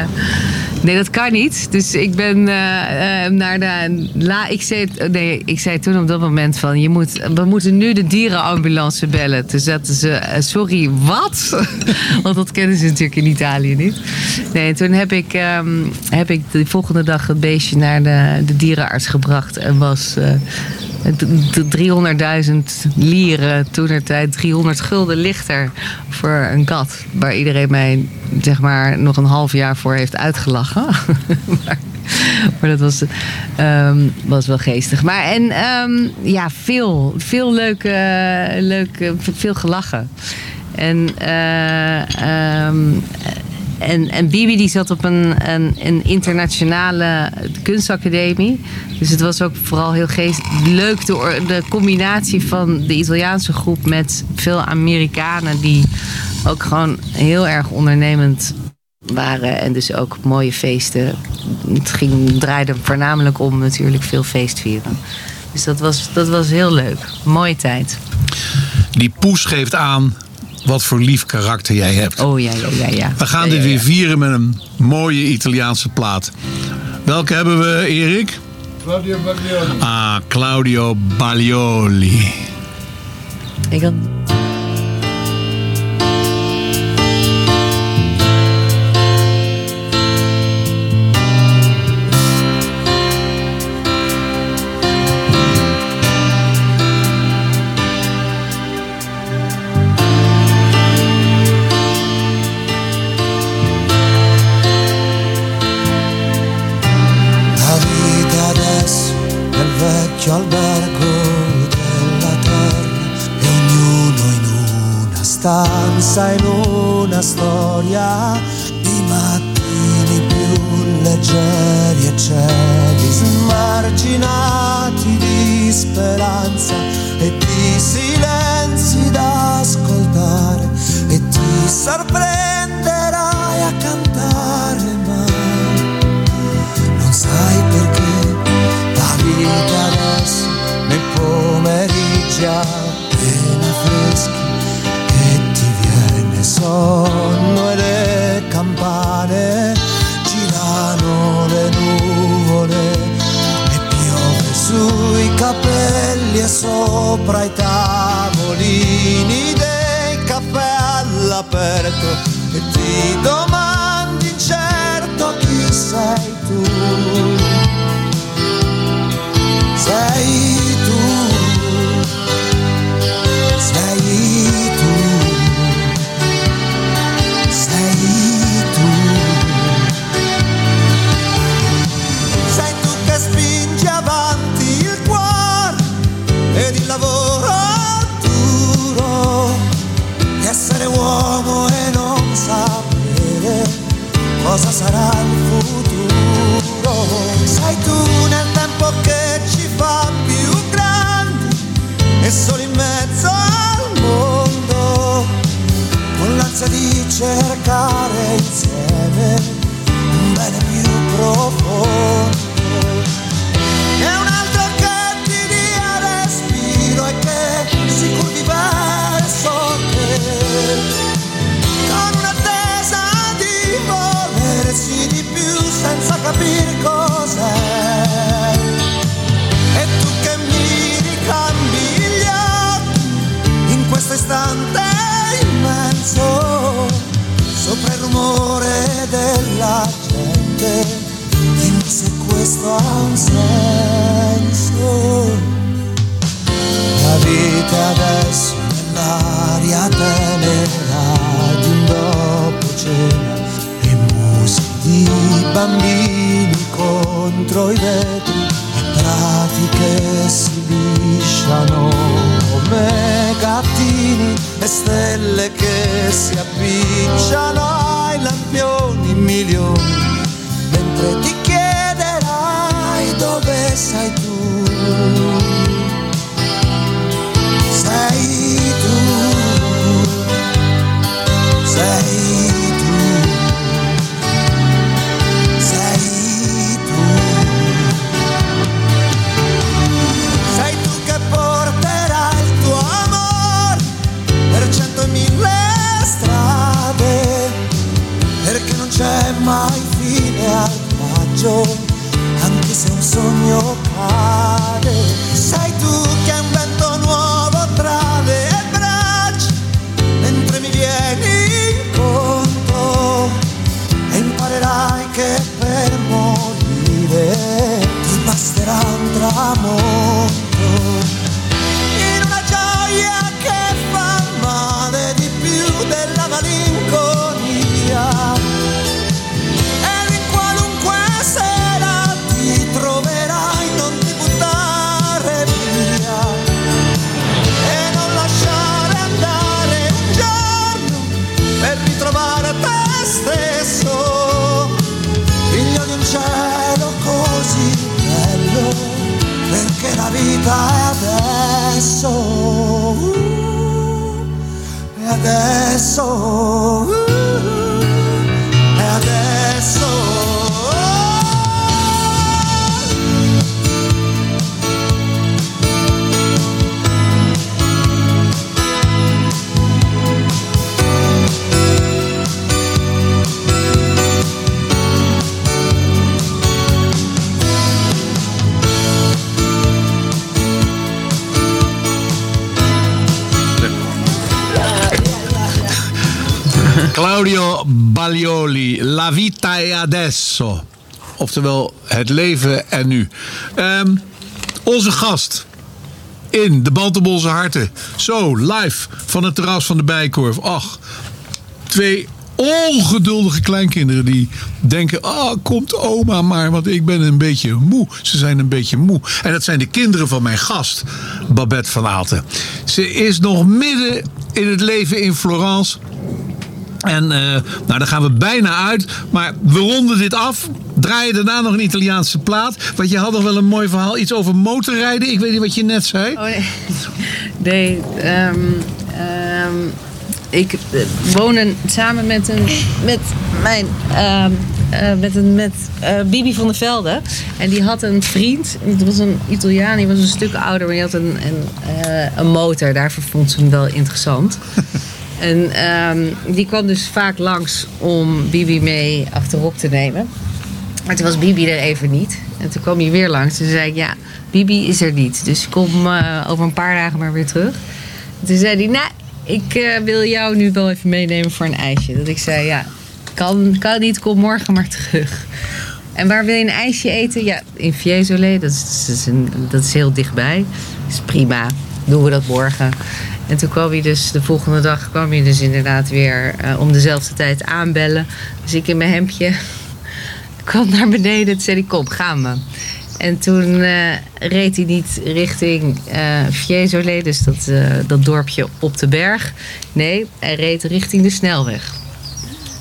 nee, dat kan niet. Dus ik ben eh, eh, naar de... La, ik, zei, nee, ik zei toen op dat moment van, je moet, we moeten nu de dierenambulance bellen. Toen zetten ze, eh, sorry, wat? [LAUGHS] Want dat kennen ze natuurlijk in Italië niet. Nee, en toen heb ik, ehm, heb ik de volgende dag het beestje naar de, de dierenarts gebracht. En was 300.000 lieren, toen er tijd 300 gulden lichter voor een kat. Waar iedereen mij zeg maar nog een half jaar voor heeft uitgelachen. [LAUGHS] maar, maar dat was, ehm, was wel geestig. Maar en ehm, ja, veel, veel leuk, eh, leuk eh, veel gelachen. En, ehm, en, en Bibi die zat op een, een, een internationale kunstacademie. Dus het was ook vooral heel geest, leuk de, de combinatie van de Italiaanse groep met veel Amerikanen die ook gewoon heel erg ondernemend waren. En dus ook mooie feesten. Het ging, draaide voornamelijk om natuurlijk veel feestvieren. Dus dat was, dat was heel leuk. Mooie tijd. Die poes geeft aan wat voor lief karakter jij hebt. Oh ja, ja, ja. ja. We gaan Ja, dit ja, weer vieren met een mooie Italiaanse plaat. Welke hebben we, Erik? Claudio Baglioni. Ah, Claudio Baglioli. Ik had... vecchio albergo della terra e ognuno in una stanza, in una storia di mattini più leggeri e cieli smarginati di speranza e di silenzi da ascoltare e ti sorprenderai pomeriggi appena freschi che ti viene sonno e le campane girano le nuvole e piove sui capelli e sopra i tavolini dei caffè deserto e ti domandi incerto chi sei tu. Sei tu, sarà il futuro. Sei tu nel tempo che ci fa più grandi e solo in mezzo al mondo con l'ansia di cercare insieme della gente, dimmi se questo ha un senso. La vita adesso nell'aria tenera di un dopo cena e musiche di bambini contro i vetri e prati che si lisciano come gattini e stelle che si appicciano ai lampioni entre ti adesso. Oftewel, het leven en nu. Ehm, onze gast in de band harten. Zo, live van het terras van de Bijkorf. Ach, twee ongeduldige kleinkinderen die denken... ah, komt oma maar, want ik ben een beetje moe. Ze zijn een beetje moe. En dat zijn de kinderen van mijn gast, Babette van Aalten. Ze is nog midden in het leven in Florence... En eh, nou, daar gaan we bijna uit. Maar we ronden dit af. Draaien daarna nog een Italiaanse plaat. Want je had nog wel een mooi verhaal. Iets over motorrijden. Ik weet niet wat je net zei. Oh nee. [LAUGHS] Nee, ehm, ehm, ik eh, woon een- samen met, een, met mijn. ehm, eh, met een, met Bibi van der Velde. En die had een vriend. Het was een Italiaan. Die was een stuk ouder. Maar die had een, een, een motor. Daarvoor vond ze hem wel interessant. [LAUGHS] En ehm, die kwam dus vaak langs om Bibi mee achterop te nemen. Maar toen was Bibi er even niet. En toen kwam hij weer langs. Toen zei ja, Bibi is er niet. Dus kom eh, over een paar dagen maar weer terug. En toen zei hij, nou, ik eh, wil jou nu wel even meenemen voor een ijsje. Dat ik zei, ja, kan, kan niet, kom morgen maar terug. En waar wil je een ijsje eten? Ja, in Fiesole, dat is, dat is, een, dat is heel dichtbij. Dat is prima, doen we dat morgen. En toen kwam hij dus, de volgende dag kwam hij dus inderdaad weer eh, om dezelfde tijd aanbellen. Dus ik in mijn hemdje [LAUGHS] kwam naar beneden. Toen zei hij, kom, gaan we. En toen eh, reed hij niet richting eh Fiesole, dus dat, dat dorpje op de berg. Nee, hij reed richting de snelweg.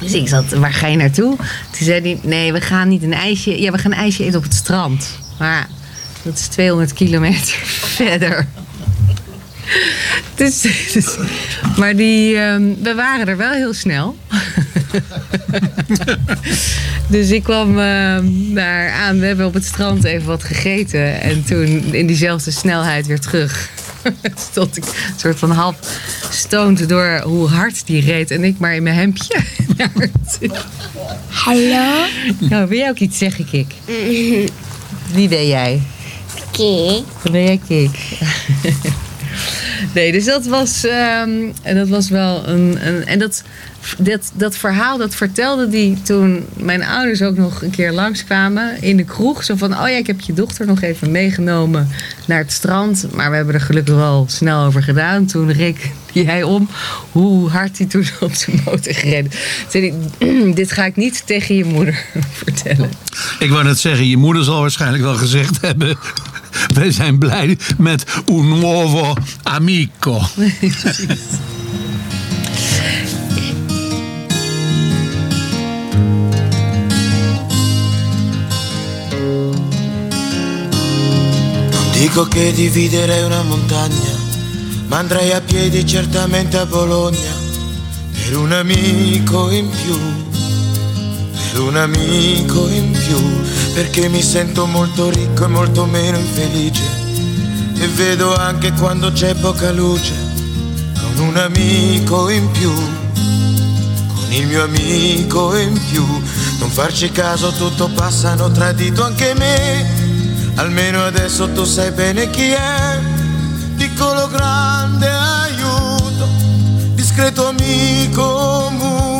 Dus ik zat, waar ga je naartoe? Toen zei hij, nee, we gaan niet een ijsje... Ja, we gaan een ijsje eten op het strand. Maar dat is 200 kilometer [LAUGHS] verder. [LAUGHS] Dus, dus- maar die, ehm, we waren er wel heel snel. [LAUGHS] dus ik kwam ehm, daar aan. We hebben op het strand even wat gegeten. En toen in diezelfde snelheid weer terug. [LAUGHS] Stond ik een soort van half stoned door hoe hard die reed. En ik maar in mijn hemdje. naar toe. Hallo? Nou, wil jij ook iets zeggen, Kik? Wie ben jij? Kik. Ben jij Kik? Nee, dus dat was, ehm, en dat was wel een. een en dat, dat, dat verhaal dat vertelde die toen mijn ouders ook nog een keer langskwamen in de kroeg. Zo van: Oh ja, ik heb je dochter nog even meegenomen naar het strand. Maar we hebben er gelukkig wel snel over gedaan. Toen reed hij om hoe hard hij toen op zijn motor gereden. Zei [CLEARS THROAT] Dit ga ik niet tegen je moeder [LAUGHS] vertellen. Ik wou net zeggen, je moeder zal waarschijnlijk wel gezegd hebben... Wij zijn blij met un nuovo amico. Non dico che dividerei una montagna, ma andrei a piedi certamente a Bologna per un amico in più, per un amico in più, perché mi sento molto ricco e molto meno infelice e vedo anche quando c'è poca luce con un amico in più, con il mio amico in più, non farci caso tutto passa, hanno tradito anche me. Almeno adesso tu sai bene chi è, piccolo grande aiuto, discreto amico muto.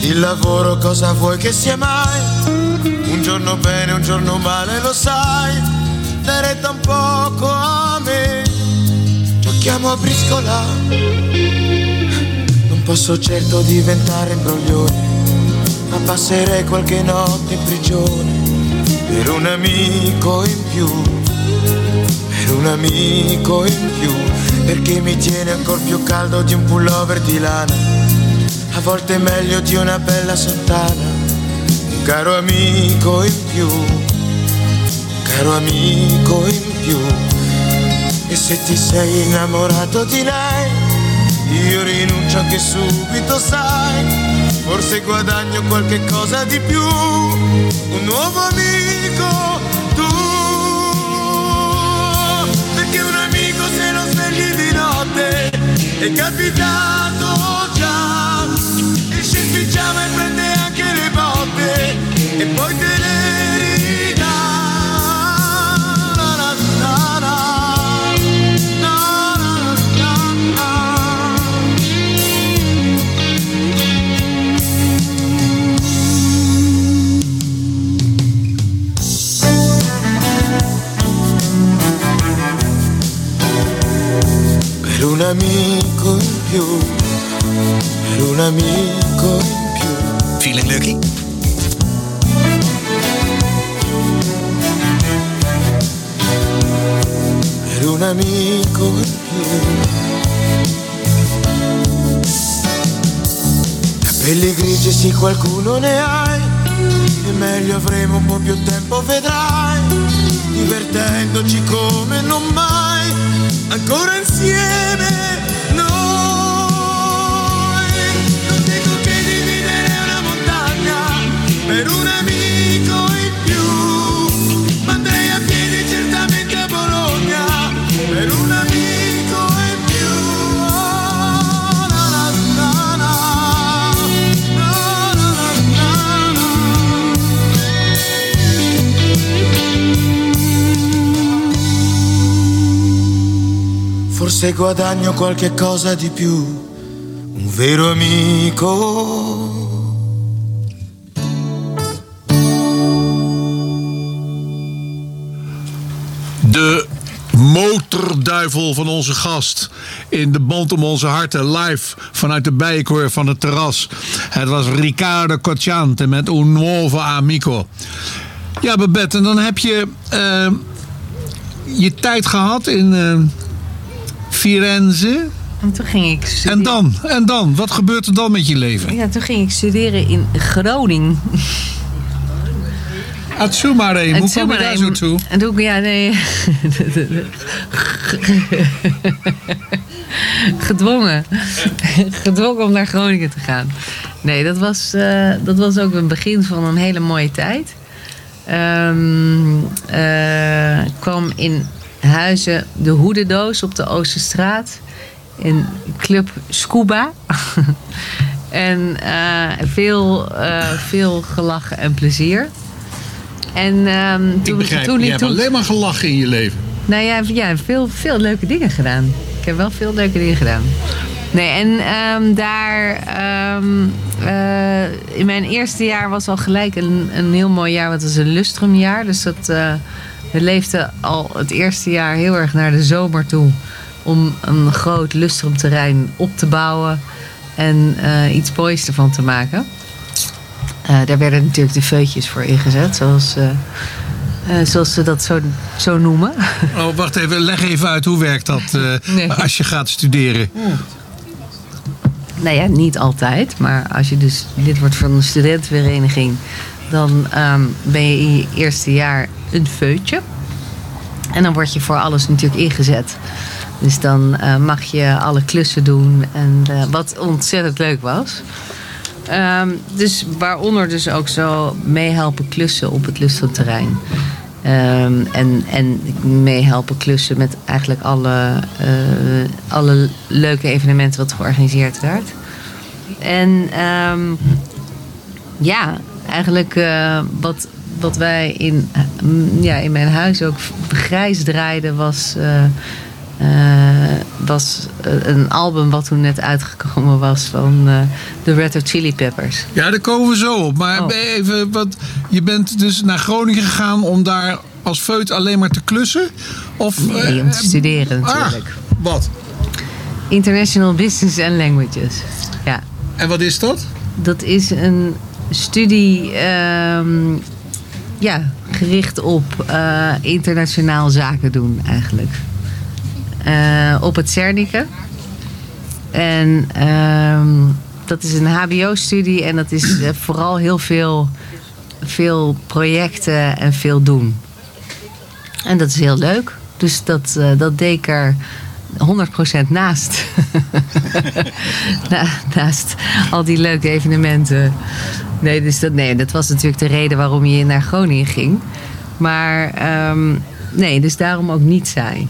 Il lavoro cosa vuoi che sia mai? Giorno bene, un giorno male, lo sai, un poco a me. Giochiamo a briscola, non posso certo diventare imbroglione, ma passerei qualche notte in prigione. Per un amico in più, per un amico in più, perché mi tiene ancora più caldo di un pullover di lana, a volte meglio di una bella sottana, caro amico in più, caro amico in più, e se ti sei innamorato di lei, io rinuncio anche subito, sai. Forse guadagno qualche cosa di più, un nuovo amico tu. Perché un amico se lo svegli di notte è capitato già. Esce in pigiama e prende botte e poi te le ridà. Na, na, na, na. Na, na, qualcuno ne hai, e meglio avremo un po' più tempo vedrai, divertendoci come non mai, ancora insieme noi. Non dico che dividere una montagna per un amico forse guadagno qualche cosa di più, un vero amico. De motorduivel van onze gast. In de band om onze harten. Live vanuit de bijenkorf van het terras. Het was Riccardo Cocciante met Un Nuovo Amico. Ja, Babette, en dan heb je eh, je tijd gehad in eh, Firenze. En toen ging ik studeren. En dan? En dan? Wat gebeurt er dan met je leven? Ja, toen ging ik studeren in Groningen. Atsumarem, hoe kom je daar zo toe? En toen, ja, nee. Gedwongen. Gedwongen om naar Groningen te gaan. Nee, dat was, eh, dat was ook een begin van een hele mooie tijd. Ik kwam in Huizen de Hoedendoos op de Oosterstraat. In Club Scuba. [LAUGHS] en eh, veel, eh, veel gelachen en plezier. En ehm, toen, begrijp, toen je hebt toen, alleen maar gelachen in je leven. nou ja, ja veel, veel leuke dingen gedaan. Ik heb wel veel leuke dingen gedaan. Nee, en ehm, daar... ehm, eh, in mijn eerste jaar was al gelijk een, een heel mooi jaar. Want het was een lustrumjaar. Dus dat, we leefden al het eerste jaar heel erg naar de zomer toe. Om een groot lustrumterrein op te bouwen. En eh, iets moois ervan te maken. Eh, daar werden natuurlijk de feutjes voor ingezet. Zoals... eh, zoals ze dat zo, zo noemen. [LAUGHS] Oh, wacht even, leg even uit hoe werkt dat als je gaat studeren. Nou ja, niet altijd. Maar als je dus lid wordt van een studentenvereniging... dan ehm, ben je in je eerste jaar een feutje. En dan word je voor alles natuurlijk ingezet. Dus dan eh, mag je alle klussen doen. En eh, wat ontzettend leuk was. Ehm, dus waaronder dus ook zo meehelpen klussen op het lustrumterrein. Ehm, en, en meehelpen klussen met eigenlijk alle, eh, alle leuke evenementen wat georganiseerd werd. En ja, eigenlijk eh, wat, wat wij in, mm, ja, in mijn huis ook grijs draaiden was... eh, eh, was eh, een album wat toen net uitgekomen was van eh, de Red Hot Chili Peppers. Ja, daar komen we zo op. Maar Oh. even, wat, je bent dus naar Groningen gegaan om daar als feut alleen maar te klussen? Of, Nee, om te eh, studeren ah, natuurlijk. wat? International Business and Languages. Ja. En wat is dat? Dat is een studie ehm, ja, gericht op eh, internationaal zaken doen eigenlijk. Eh, op het Cernicke. En ehm, dat is een HBO-studie en dat is eh, vooral heel veel, veel projecten en veel doen. En dat is heel leuk. Dus dat, eh, dat deed er 100% naast. [LAUGHS] Na- naast al die leuke evenementen. Nee, dus dat, nee, dat was natuurlijk de reden waarom je naar Groningen ging. Maar ehm, nee, dus daarom ook niet saai.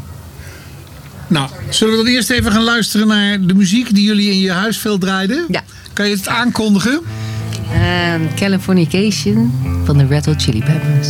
Nou, zullen we dan eerst even gaan luisteren naar de muziek die jullie in je huis veel draaiden? Ja. Kan je het aankondigen? Ehm, Californication van de Red Hot Chili Peppers.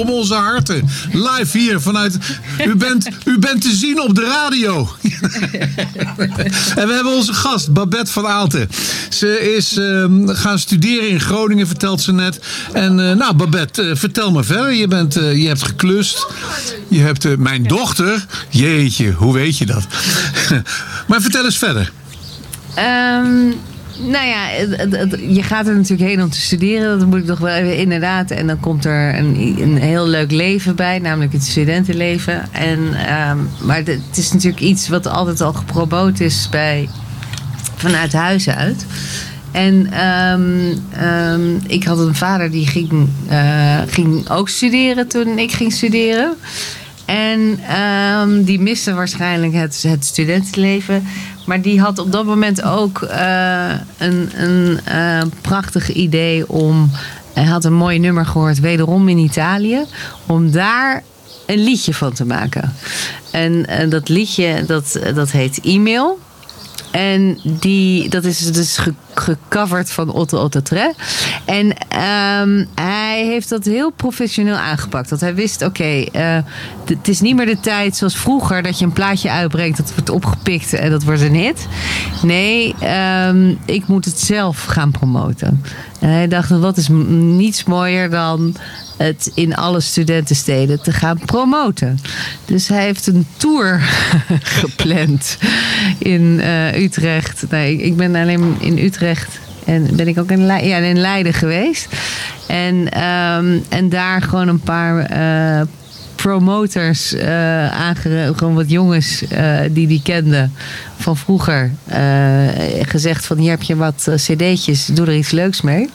Om onze harten. Live hier vanuit. U bent, u bent te zien op de radio. en we hebben onze gast, Babette van Aalten. Ze is ehm, gaan studeren in Groningen, vertelt ze net. En eh, nou, Babette, eh, vertel me verder. Je, bent, eh, je hebt geklust. Je hebt mijn dochter. Jeetje, hoe weet je dat? [LAUGHS] maar vertel eens verder. Ehm, nou ja, het- je gaat er natuurlijk heen om te studeren. Dat moet ik nog wel even inderdaad. En dan komt er een, een heel leuk leven bij, namelijk het studentenleven. En, ehm, maar het is natuurlijk iets wat altijd al gepromoot is bij, vanuit huis uit. En ehm, ehm, ik had een vader die ging, eh, ging ook studeren toen ik ging studeren. En ehm, die miste waarschijnlijk het, het studentenleven. Maar die had op dat moment ook eh, een, een eh, prachtig idee om. Hij had een mooi nummer gehoord, wederom in Italië. Om daar een liedje van te maken. En eh, dat liedje, dat, dat heet E-mail. En die, dat is dus ge- gecoverd van Otto Otto. En ehm, hij heeft dat heel professioneel aangepakt. Dat hij wist, oké, eh, het is niet meer de tijd zoals vroeger... dat je een plaatje uitbrengt, dat wordt opgepikt en dat wordt een hit. Nee, ehm, ik moet het zelf gaan promoten. En hij dacht, wat is niets mooier dan het in alle studentensteden te gaan promoten. Dus hij heeft een tour [LAUGHS] gepland in eh, Utrecht. Nee, ik ben alleen in Utrecht en ben ik ook in, Leiden geweest. En, ehm, en daar gewoon een paar eh, promoters aangere- gewoon wat jongens die die kenden van vroeger gezegd van hier heb je wat cd'tjes, doe er iets leuks mee.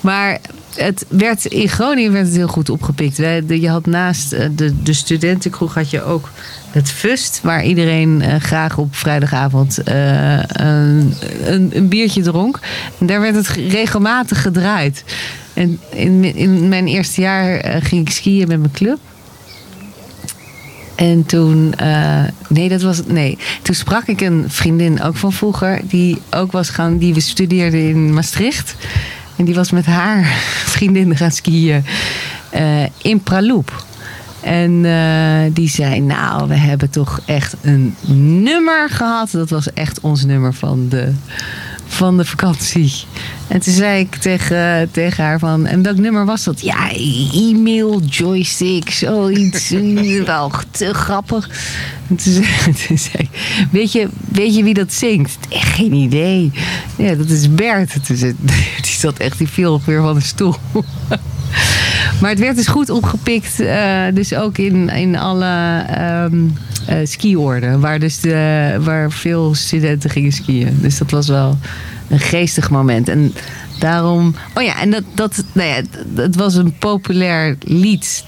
Maar het werd, in Groningen werd het heel goed opgepikt. Je had naast eh, de, de studentenkroeg had je ook het Fust, waar iedereen eh, graag op vrijdagavond eh, een, een, een biertje dronk. En daar werd het ge- regelmatig gedraaid. En in, in mijn eerste jaar ging ik skiën met mijn club. En toen, nee, dat was nee. Toen sprak ik een vriendin ook van vroeger, die ook was gaan, die we studeerde in Maastricht. En die was met haar [LAUGHS] vriendin gaan skiën eh, in Praloep. En eh, die zei, nou, we hebben toch echt een nummer gehad. Dat was echt ons nummer van de, van de vakantie. En toen zei ik tegen, tegen haar van, en welk nummer was dat? Ja, e-mail, joystick, zoiets. [LAUGHS] Wel te grappig. En toen zei, [LAUGHS] toen zei ik, weet je, weet je wie dat zingt? Echt geen idee. Ja, dat is Bert. Toen zei, [LAUGHS] die zat echt, die viel weer van de stoel. Maar het werd dus goed opgepikt. eh, dus ook in, in alle ehm skioorden. Waar, dus de, waar veel studenten gingen skiën. Dus dat was wel een geestig moment. En daarom... Oh ja, en dat, dat nou ja, het was een populair lied.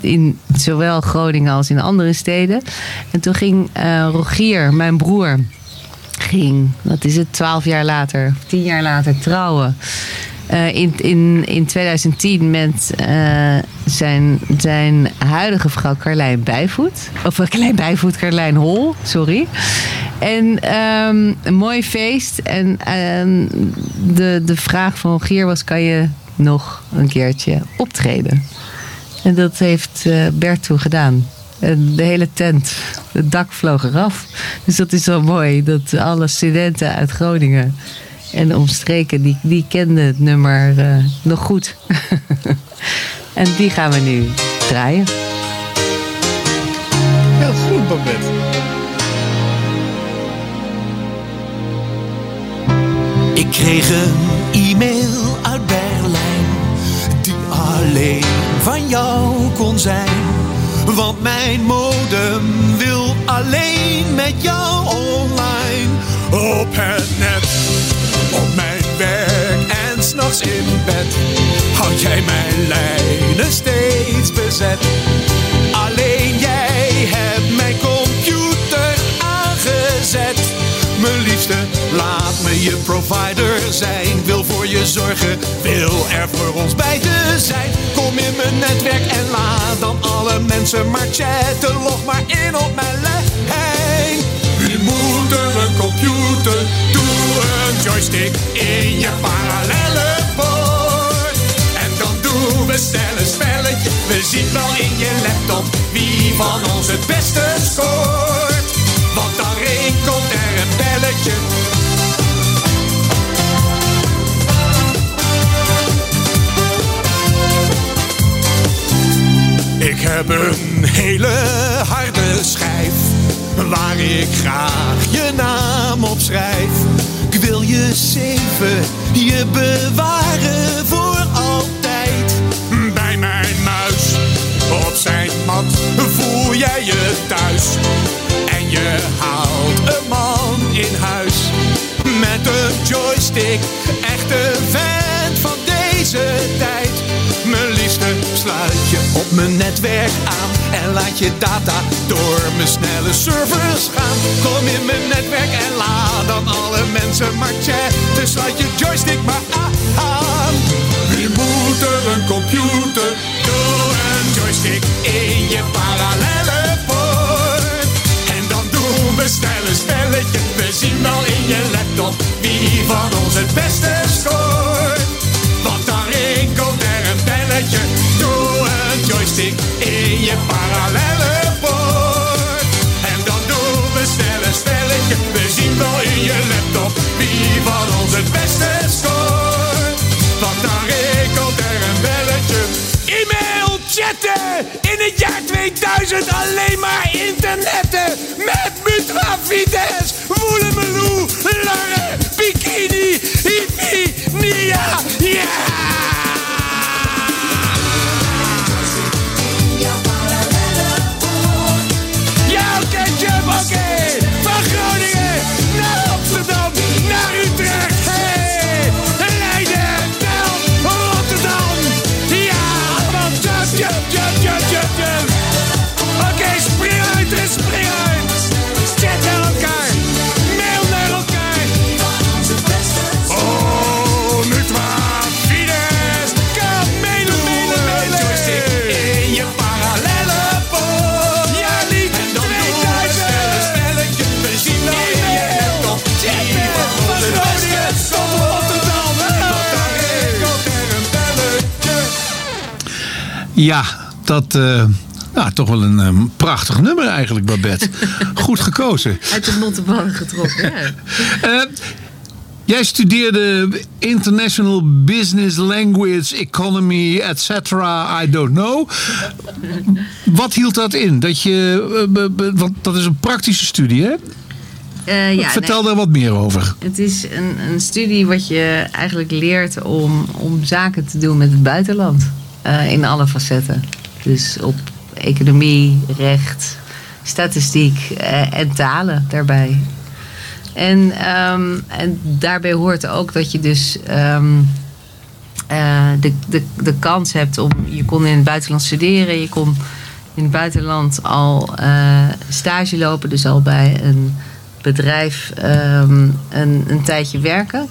In zowel Groningen als in andere steden. En toen ging eh, Rogier, mijn broer ging, wat is het, twaalf jaar later, tien jaar later trouwen. Eh, in, in, in 2010 met eh, zijn, zijn huidige vrouw Carlijn Bijvoet. Of eh, Carlijn Bijvoet, Carlijn Hol, sorry. En ehm, een mooi feest. En ehm, de, de vraag van Rogier was: kan je nog een keertje optreden? En dat heeft Bert toen gedaan. De hele tent, het dak vloog eraf. Dus dat is wel mooi dat alle studenten uit Groningen en de omstreken, die, die kenden het nummer eh, nog goed. [LAUGHS] en die gaan we nu draaien. Heel goed, Babette. Ik kreeg een e-mail uit Berlijn die alleen van jou kon zijn. Want mijn modem wil alleen met jou online op het net. S'nachts in bed houd jij mijn lijnen steeds bezet. Alleen jij hebt mijn computer aangezet. Mijn liefste, laat me je provider zijn. Wil voor je zorgen, wil er voor ons beiden zijn. Kom in mijn netwerk en laat dan alle mensen maar chatten. Log maar in op mijn lijn. Wie moet een computer? Doe een joystick in je parallelle we snel een spelletje. We zien wel in je laptop wie van ons het beste scoort. Want dan rinkelt er een belletje. Ik heb een hele harde schijf waar ik graag je naam op schrijf. Ik wil je zeven, je bewaren voor op zijn mat voel jij je thuis. En je haalt een man in huis met een joystick. Echt een vent van deze tijd. Mijn liefste sluit je op mijn netwerk aan en laat je data door mijn snelle servers gaan. Kom in mijn netwerk en laat dan alle mensen maar chatten. Sluit je joystick maar aan. Wie moet er een computer? Doe een joystick in je parallelle poort. En dan doen we snel een spelletje. We zien wel in je laptop wie van ons het beste scoort. Want dan rinkelt er een belletje. Doe een joystick in je parallelle poort. En dan doen we snel een spelletje. We zien wel in je laptop wie van ons het beste scoort. In het jaar 2000 alleen maar internetten! Met Mutra Vites, Woelemeloe, Lange, Bikini, Hippie, Nia, Ja, dat... eh, nou, toch wel een eh, prachtig nummer eigenlijk, Babette. [LAUGHS] Goed gekozen. Uit de nottenballen getrokken. Ja. [LAUGHS] Eh, jij studeerde International Business Language, Economy, etc. I don't know. Wat hield dat in? Dat je, eh, want dat is een praktische studie, hè? Ja, Vertel nee. daar wat meer over. Het is een, een studie wat je eigenlijk leert om, om zaken te doen met het buitenland. Eh, in alle facetten. Dus op economie, recht, statistiek eh, en talen daarbij. En, ehm, en daarbij hoort ook dat je dus ehm, eh, de, de, de kans hebt om. Je kon in het buitenland studeren, je kon in het buitenland al stage lopen, dus al bij een bedrijf ehm, een, een tijdje werken.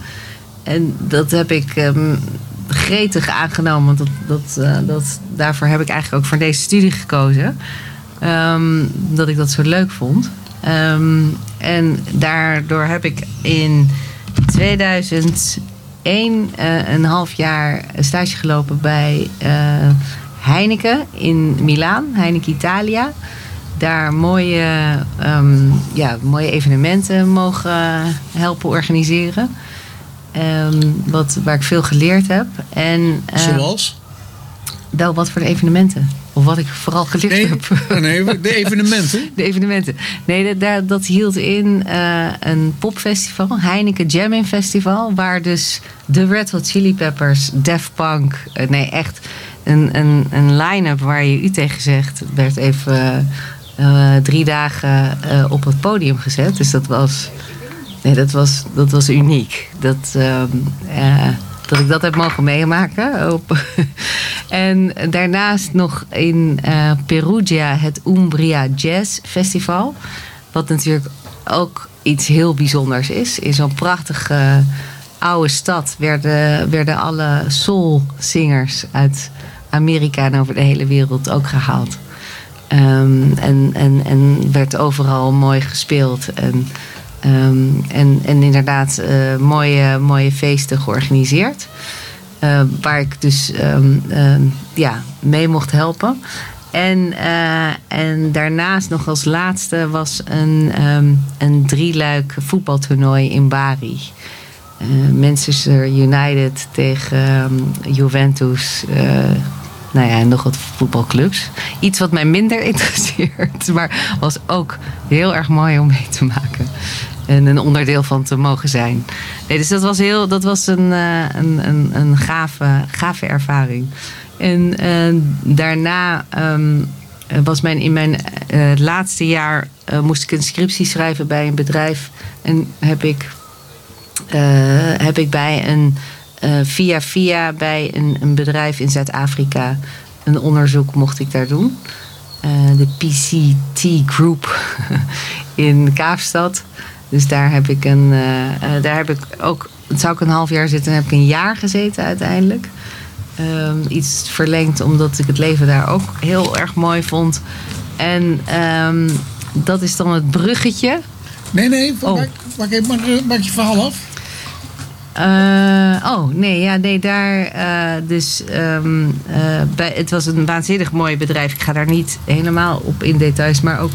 En dat heb ik gretig aangenomen, want dat, dat, eh, dat, daarvoor heb ik eigenlijk ook voor deze studie gekozen. Ehm, dat ik dat zo leuk vond. Ehm, en daardoor heb ik in 2001 eh, een half jaar stage gelopen bij eh, Heineken in Milaan, Heineken Italia. Daar mooie, ehm, ja, mooie evenementen mogen helpen organiseren. Ehm, wat, waar ik veel geleerd heb. En, eh, Zoals? Nou, wat voor evenementen? Of wat ik vooral geleerd heb. Nee, de [LAUGHS] evenementen. De evenementen. Nee, dat, dat hield in eh, een popfestival, Heineken Jamming Festival, waar dus de Red Hot Chili Peppers, Def Punk, eh, nee echt een, een, een line-up waar je u tegen zegt, werd even drie dagen op het podium gezet. Dus dat was, nee, dat was, dat was uniek. Dat, ehm, eh, dat ik dat heb mogen meemaken. Op, [LAUGHS] en daarnaast nog in eh, Perugia het Umbria Jazz Festival. Wat natuurlijk ook iets heel bijzonders is. In zo'n prachtige oude stad werden, werden alle soulzingers uit Amerika en over de hele wereld ook gehaald. Ehm, en, en, en werd overal mooi gespeeld. En, ehm, en, en inderdaad eh, mooie, mooie feesten georganiseerd. Eh, waar ik dus ehm, ehm, ja, mee mocht helpen. En, eh, en daarnaast nog als laatste was een, ehm een drieluik voetbaltoernooi in Bari. Manchester United tegen Juventus. Nou ja, nog wat voetbalclubs. Iets wat mij minder [LAUGHS] interesseert, maar was ook heel erg mooi om mee te maken. En een onderdeel van te mogen zijn. Nee, dus dat was, heel, dat was een, eh, een, een, een gave, gave ervaring. En eh, daarna ehm, was mijn, in mijn eh, laatste jaar moest ik een scriptie schrijven bij een bedrijf. En heb ik heb ik bij een eh, via via bij een, een bedrijf in Zuid-Afrika een onderzoek mocht ik daar doen. Eh, de PCT Group [LAUGHS] in Kaapstad. Dus daar heb ik een, eh, daar heb ik ook, zou ik een half jaar zitten, en heb ik een jaar gezeten uiteindelijk. Ehm, iets verlengd omdat ik het leven daar ook heel erg mooi vond. En ehm, dat is dan het bruggetje. Nee, nee, Oh. maak, maak, maak je verhaal af. Eh, oh, nee, ja, nee, daar eh, dus ehm, eh, het was een waanzinnig mooi bedrijf. Ik ga daar niet helemaal op in details, maar ook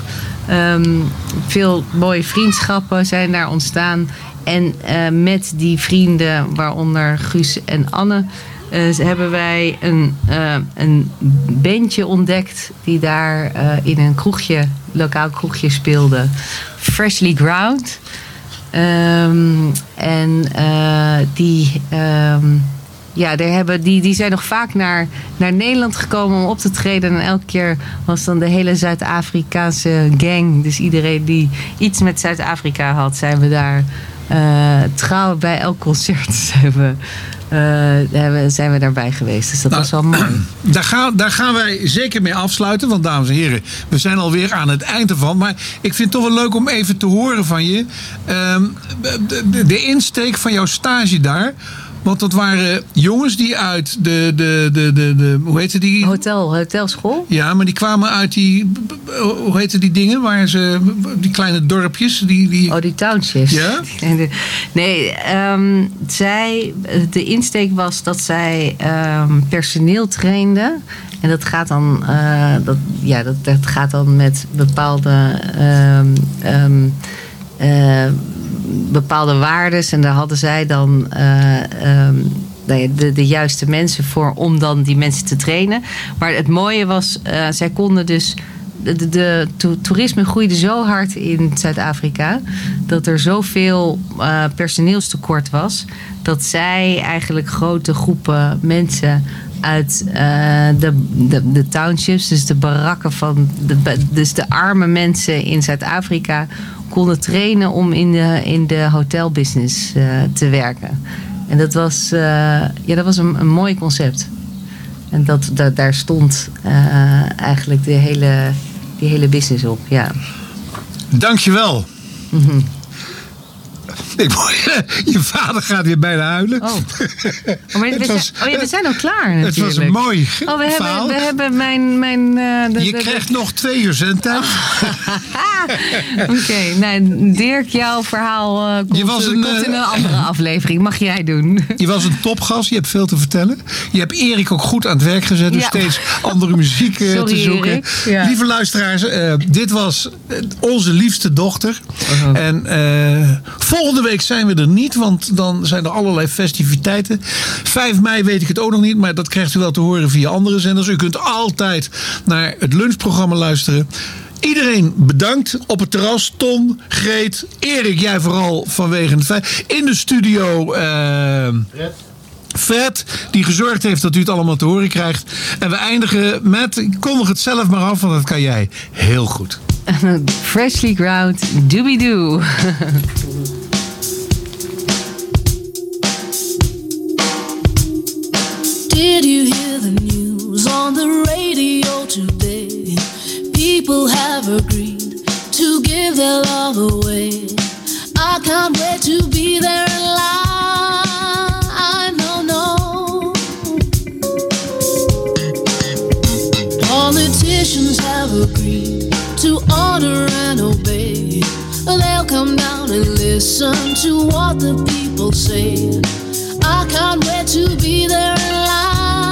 ehm, veel mooie vriendschappen zijn daar ontstaan. En met die vrienden, waaronder Guus en Anne, hebben wij een, een bandje ontdekt die daar in een kroegje, lokaal kroegje speelde. Freshly Ground. Ehm, en eh, die, ehm, ja, daar hebben, die, die zijn nog vaak naar, naar Nederland gekomen om op te treden. En elke keer was dan de hele Zuid-Afrikaanse gang. Dus iedereen die iets met Zuid-Afrika had, zijn we daar eh, trouw bij elk concert [LAUGHS] zijn we, eh, zijn we daarbij geweest. Dus dat Nou, was wel mooi. [CLEARS THROAT] Daar gaan, daar gaan wij zeker mee afsluiten. Want dames en heren, we zijn alweer aan het eind ervan. Maar ik vind het toch wel leuk om even te horen van je. ehm, de, de, de insteek van jouw stage daar. Want dat waren jongens die uit de, de, de, de, de hoe heette die? Hotel, hotelschool? Ja, maar die kwamen uit die, hoe heette die dingen? Waar ze, die kleine dorpjes. Die, die... Oh, die townships. Ja? [LAUGHS] Nee, ehm, zij, de insteek was dat zij ehm, personeel trainde. En dat gaat dan, eh, dat, ja, dat, dat gaat dan met bepaalde, ehm, eh, bepaalde waardes. En daar hadden zij dan eh, ehm, nou de, de juiste mensen voor om dan die mensen te trainen. Maar het mooie was, eh, zij konden dus de, de, de to- toerisme groeide zo hard in Zuid-Afrika dat er zoveel eh personeelstekort was dat zij eigenlijk grote groepen mensen uit de, de, de townships, dus de barakken van de, dus de arme mensen in Zuid-Afrika konden trainen om in de, in de hotelbusiness eh, te werken. En dat was, eh, ja, dat was een, een mooi concept. En dat, dat, daar stond eh, eigenlijk de hele, die hele business op. Ja. Dankjewel. Mhm. [LAUGHS] Ik, je vader gaat weer bijna huilen. Oh. [LAUGHS] Oh, maar we, Het zijn, was- oh ja, we zijn al klaar Het natuurlijk. was een mooi Oh, we verhaal. hebben, we hebben mijn... mijn eh, de- Je de- de- krijgt nog twee uur zendtijd. [LAUGHS] Oké, nou, Dirk, jouw verhaal eh, komt, Je was een, komt in eh, een andere aflevering. Mag jij doen. Je was een topgast, je hebt veel te vertellen. Je hebt Erik ook goed aan het werk gezet door Ja. steeds andere muziek Sorry, te zoeken. Ja. Lieve luisteraars, dit was onze liefste dochter. Uh-huh. En eh, volgende week zijn we er niet, want dan zijn er allerlei festiviteiten. 5 mei weet ik het ook nog niet, maar dat krijgt u wel te horen via andere zenders. U kunt altijd naar het lunchprogramma luisteren. Iedereen bedankt op het terras. Tom, Greet, Erik, jij vooral vanwege het feit. In de studio. eh, Fred, die gezorgd heeft dat u het allemaal te horen krijgt. En we eindigen met, kondig het zelf maar af, want dat kan jij heel goed. [LAUGHS] Freshly ground, doobie-doo. [LAUGHS] Did you hear the news on the radio today? People have agreed to give their love away. I can't wait to be there in line. No, no. Politicians have agreed to honor and obey. They'll come down and listen to what the people say. I can't wait to be there in line.